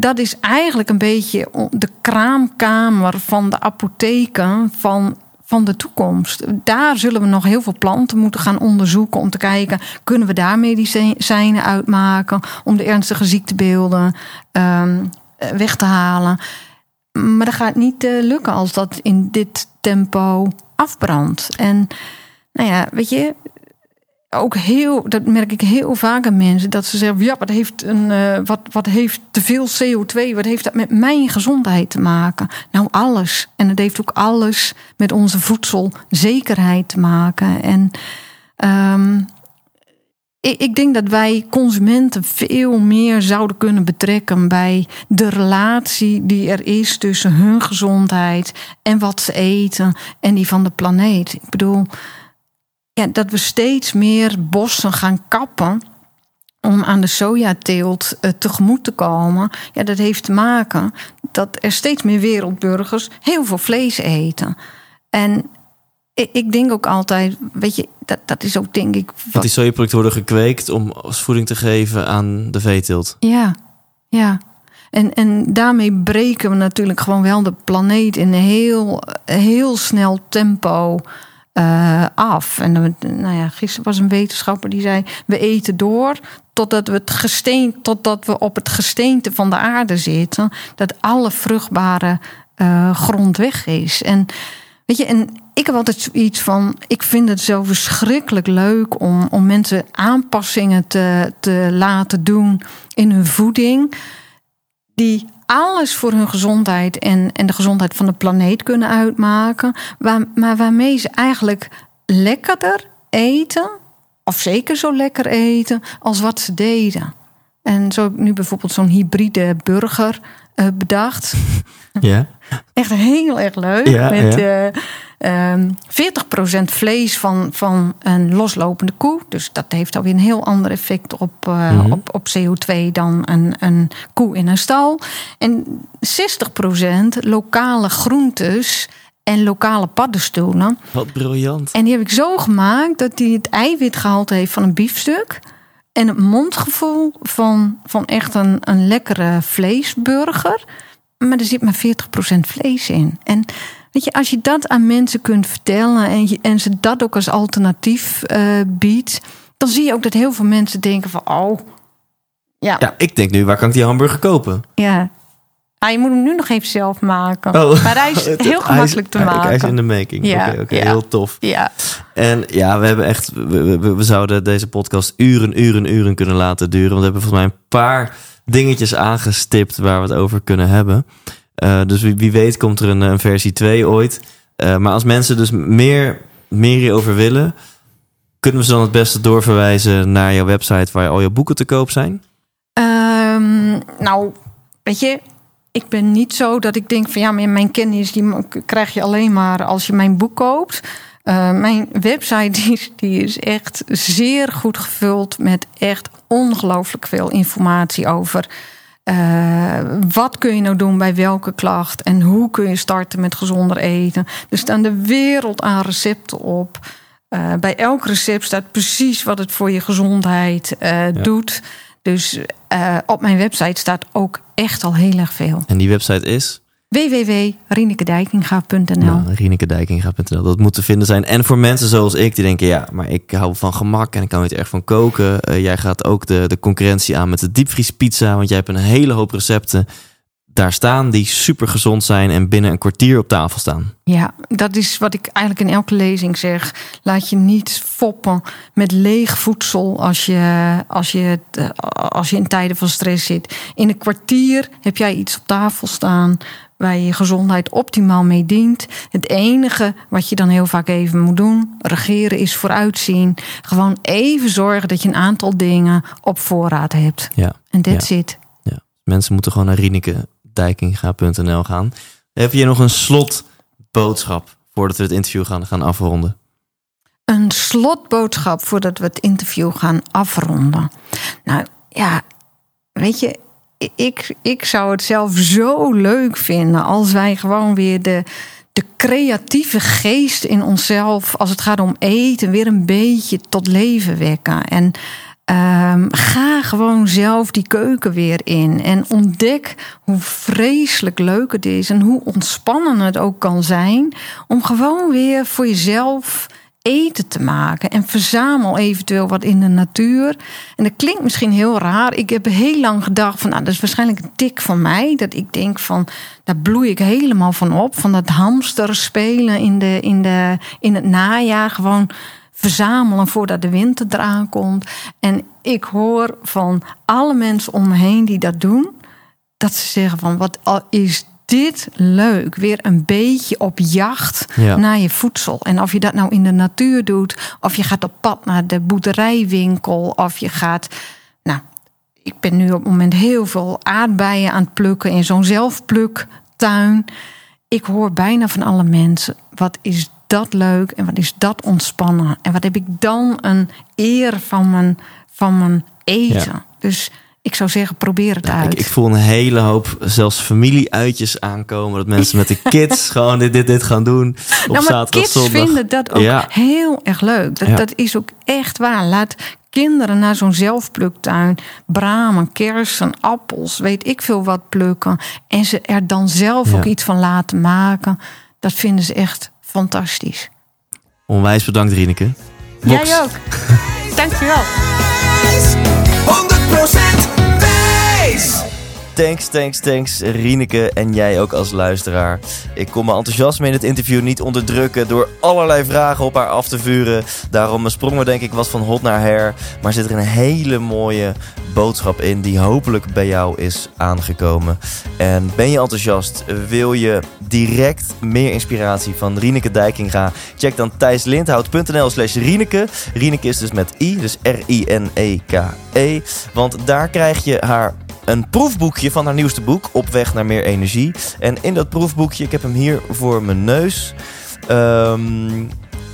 Dat is eigenlijk een beetje de kraamkamer van de apotheken van, van de toekomst. Daar zullen we nog heel veel planten moeten gaan onderzoeken om te kijken, kunnen we daar medicijnen uitmaken om de ernstige ziektebeelden ehm, eh, weg te halen. Maar dat gaat niet eh, lukken als dat in dit tempo afbrandt. En nou ja, weet je, ook heel, dat merk ik heel vaak aan mensen, dat ze zeggen: ja, wat heeft, een, eh, wat, wat heeft te veel CO2, wat heeft dat met mijn gezondheid te maken? Nou, alles. En het heeft ook alles met onze voedselzekerheid te maken. En ehm, ik, ik denk dat wij consumenten veel meer zouden kunnen betrekken bij de relatie die er is tussen hun gezondheid en wat ze eten en die van de planeet. Ik bedoel, ja, dat we steeds meer bossen gaan kappen om aan de sojateelt eh, tegemoet te komen. Ja, dat heeft te maken dat er steeds meer wereldburgers heel veel vlees eten. En ik, ik denk ook altijd, weet je, dat, dat is ook denk ik. Dat wat- die sojaproducten worden gekweekt om als voeding te geven aan de veeteelt. Ja, ja. En, en daarmee breken we natuurlijk gewoon wel de planeet in een heel, heel snel tempo eh, af. En nou ja, gisteren was een wetenschapper die zei: we eten door totdat we, het gesteen, totdat we op het gesteente van de aarde zitten, dat alle vruchtbare eh, grond weg is. En weet je, en ik heb altijd zoiets van: ik vind het zo verschrikkelijk leuk om, om mensen aanpassingen te, te laten doen in hun voeding, die alles voor hun gezondheid en, en de gezondheid van de planeet kunnen uitmaken, waar, maar waarmee ze eigenlijk lekkerder eten, of zeker zo lekker eten, als wat ze deden. En zo heb ik nu bijvoorbeeld zo'n hybride burger eh, bedacht. Ja. Echt heel erg leuk. Ja, met ja. eh, ehm, 40% vlees van, van een loslopende koe. Dus dat heeft alweer een heel ander effect op, eh, Mhm. op, op CO2 dan een, een koe in een stal. En 60% lokale groentes en lokale paddenstoelen. Wat briljant. En die heb ik zo gemaakt dat die het eiwitgehalte heeft van een biefstuk. En het mondgevoel van, van echt een, een lekkere vleesburger. Maar er zit maar 40% vlees in. En weet je, als je dat aan mensen kunt vertellen en, je, en ze dat ook als alternatief eh, biedt, dan zie je ook dat heel veel mensen denken van, oh, ja, ja. Ja, ik denk nu, waar kan ik die hamburger kopen? Ah, je moet hem nu nog even zelf maken. Oh. Maar hij is heel gemakkelijk te maken. Hij is in de making. Ja, Oké, oké, ja. heel tof. Ja, En ja, we hebben echt. We, we, we zouden deze podcast uren, uren, uren kunnen laten duren. Want we hebben volgens mij een paar dingetjes aangestipt waar we het over kunnen hebben. Eh, dus wie, wie weet komt er een, een versie 2 ooit. Eh, maar als mensen dus meer, meer willen, kunnen we ze dan het beste doorverwijzen naar jouw website waar al je boeken te koop zijn? Ehm, nou, weet je, ik ben niet zo dat ik denk van ja, mijn kennis die krijg je alleen maar als je mijn boek koopt. Eh, mijn website die is, die is echt zeer goed gevuld met echt ongelooflijk veel informatie over. Eh, wat kun je nou doen bij welke klacht en hoe kun je starten met gezonder eten? Er staan de wereld aan recepten op. Eh, bij elk recept staat precies wat het voor je gezondheid eh, doet. Dus op mijn website staat ook echt al heel erg veel. En die website is www.rinekedijkinga.nl rienekedijkinga.nl. Dat moet te vinden zijn. En voor mensen zoals ik, die denken... ja, maar ik hou van gemak en ik kan niet erg van koken. Eh, jij gaat ook de, de concurrentie aan met de diepvriespizza... want jij hebt een hele hoop recepten daar staan... die super gezond zijn en binnen een kwartier op tafel staan. Ja, dat is wat ik eigenlijk in elke lezing zeg. Laat je niet foppen met leeg voedsel als je, als je, eh, als je in tijden van stress zit. In een kwartier heb jij iets op tafel staan waar je je gezondheid optimaal mee dient. Het enige wat je dan heel vaak even moet doen, regeren is vooruitzien. Gewoon even zorgen dat je een aantal dingen op voorraad hebt. Ja, En that's it. ja. Mensen moeten gewoon naar rienekedijkinga.nl gaan. Heb je nog een slotboodschap... voordat we het interview gaan, gaan afronden? een slotboodschap voordat we het interview gaan afronden. Nou ja, weet je, ik, ik zou het zelf zo leuk vinden als wij gewoon weer de, de creatieve geest in onszelf, als het gaat om eten, weer een beetje tot leven wekken. En ehm, ga gewoon zelf die keuken weer in. En ontdek hoe vreselijk leuk het is en hoe ontspannen het ook kan zijn om gewoon weer voor jezelf eten te maken. En verzamel eventueel wat in de natuur. En dat klinkt misschien heel raar. Ik heb heel lang gedacht van, nou, dat is waarschijnlijk een tik van mij. Dat ik denk van, daar bloei ik helemaal van op. Van dat hamster spelen in, de, in, de, in het najaar. Gewoon verzamelen voordat de winter eraan komt. En ik hoor van alle mensen om me heen die dat doen. Dat ze zeggen van, wat is dit leuk. Weer een beetje op jacht Ja. naar je voedsel. En of je dat nou in de natuur doet, of je gaat op pad naar de boerderijwinkel, of je gaat. Nou, ik ben nu op het moment heel veel aardbeien aan het plukken in zo'n zelfpluktuin. Ik hoor bijna van alle mensen: wat is dat leuk en wat is dat ontspannen? En wat heb ik dan een eer van mijn, van mijn eten? Ja. Dus ik zou zeggen: probeer het uit. Ik, ik voel een hele hoop zelfs familieuitjes aankomen. Dat mensen met de kids gewoon dit, dit, dit gaan doen. Op nou, maar zaterdag, kids zondag. vinden dat ook Ja. heel erg leuk. Dat, Ja. dat is ook echt waar. Laat kinderen naar zo'n zelfpluktuin bramen, kersen, appels, weet ik veel wat plukken. En ze er dan zelf Ja. ook iets van laten maken. Dat vinden ze echt fantastisch. Onwijs bedankt, Rieneke. Box. Jij ook. Dankjewel. 100% wijs! Thanks, thanks, thanks, Rieneke en jij ook als luisteraar. Ik kon mijn enthousiasme in het interview niet onderdrukken door allerlei vragen op haar af te vuren. Daarom sprong we denk ik wat van hot naar her. Maar zit er een hele mooie boodschap in die hopelijk bij jou is aangekomen. En ben je enthousiast? Wil je direct meer inspiratie van Rieneke Dijkinga? Check dan thijslindhout.nl slash Rieneke. Rieneke is dus met I, dus R-I-N-E-K-E. Want daar krijg je haar een proefboekje van haar nieuwste boek, Op weg naar meer energie. En in dat proefboekje, ik heb hem hier voor mijn neus, ehm,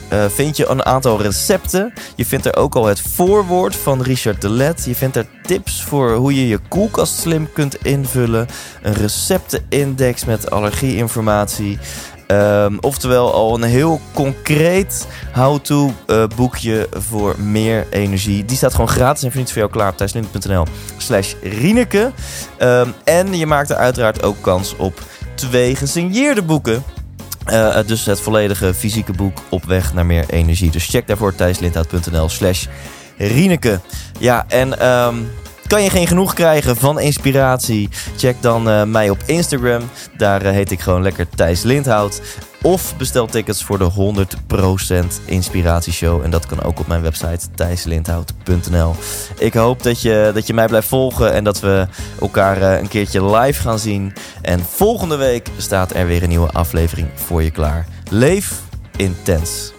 eh, vind je een aantal recepten. Je vindt er ook al het voorwoord van Richard de Let. Je vindt er tips voor hoe je je koelkast slim kunt invullen. Een receptenindex met allergieinformatie. Ehm, oftewel al een heel concreet how-to eh, boekje voor meer energie. Die staat gewoon gratis en niets voor jou klaar op thijslindert.nl slash Rieneke. Ehm, en je maakt er uiteraard ook kans op twee gesigneerde boeken. Eh, dus het volledige fysieke boek op weg naar meer energie. Dus check daarvoor thijslindhout.nl slash Rieneke. Ja, en ehm, Kan je geen genoeg krijgen van inspiratie? Check dan uh, mij op Instagram. Daar uh, heet ik gewoon lekker Thijs Lindhout. Of bestel tickets voor de 100% Inspiratieshow. En dat kan ook op mijn website thijslindhout.nl. Ik hoop dat je, dat je mij blijft volgen en dat we elkaar uh, een keertje live gaan zien. En volgende week staat er weer een nieuwe aflevering voor je klaar. Leef intens.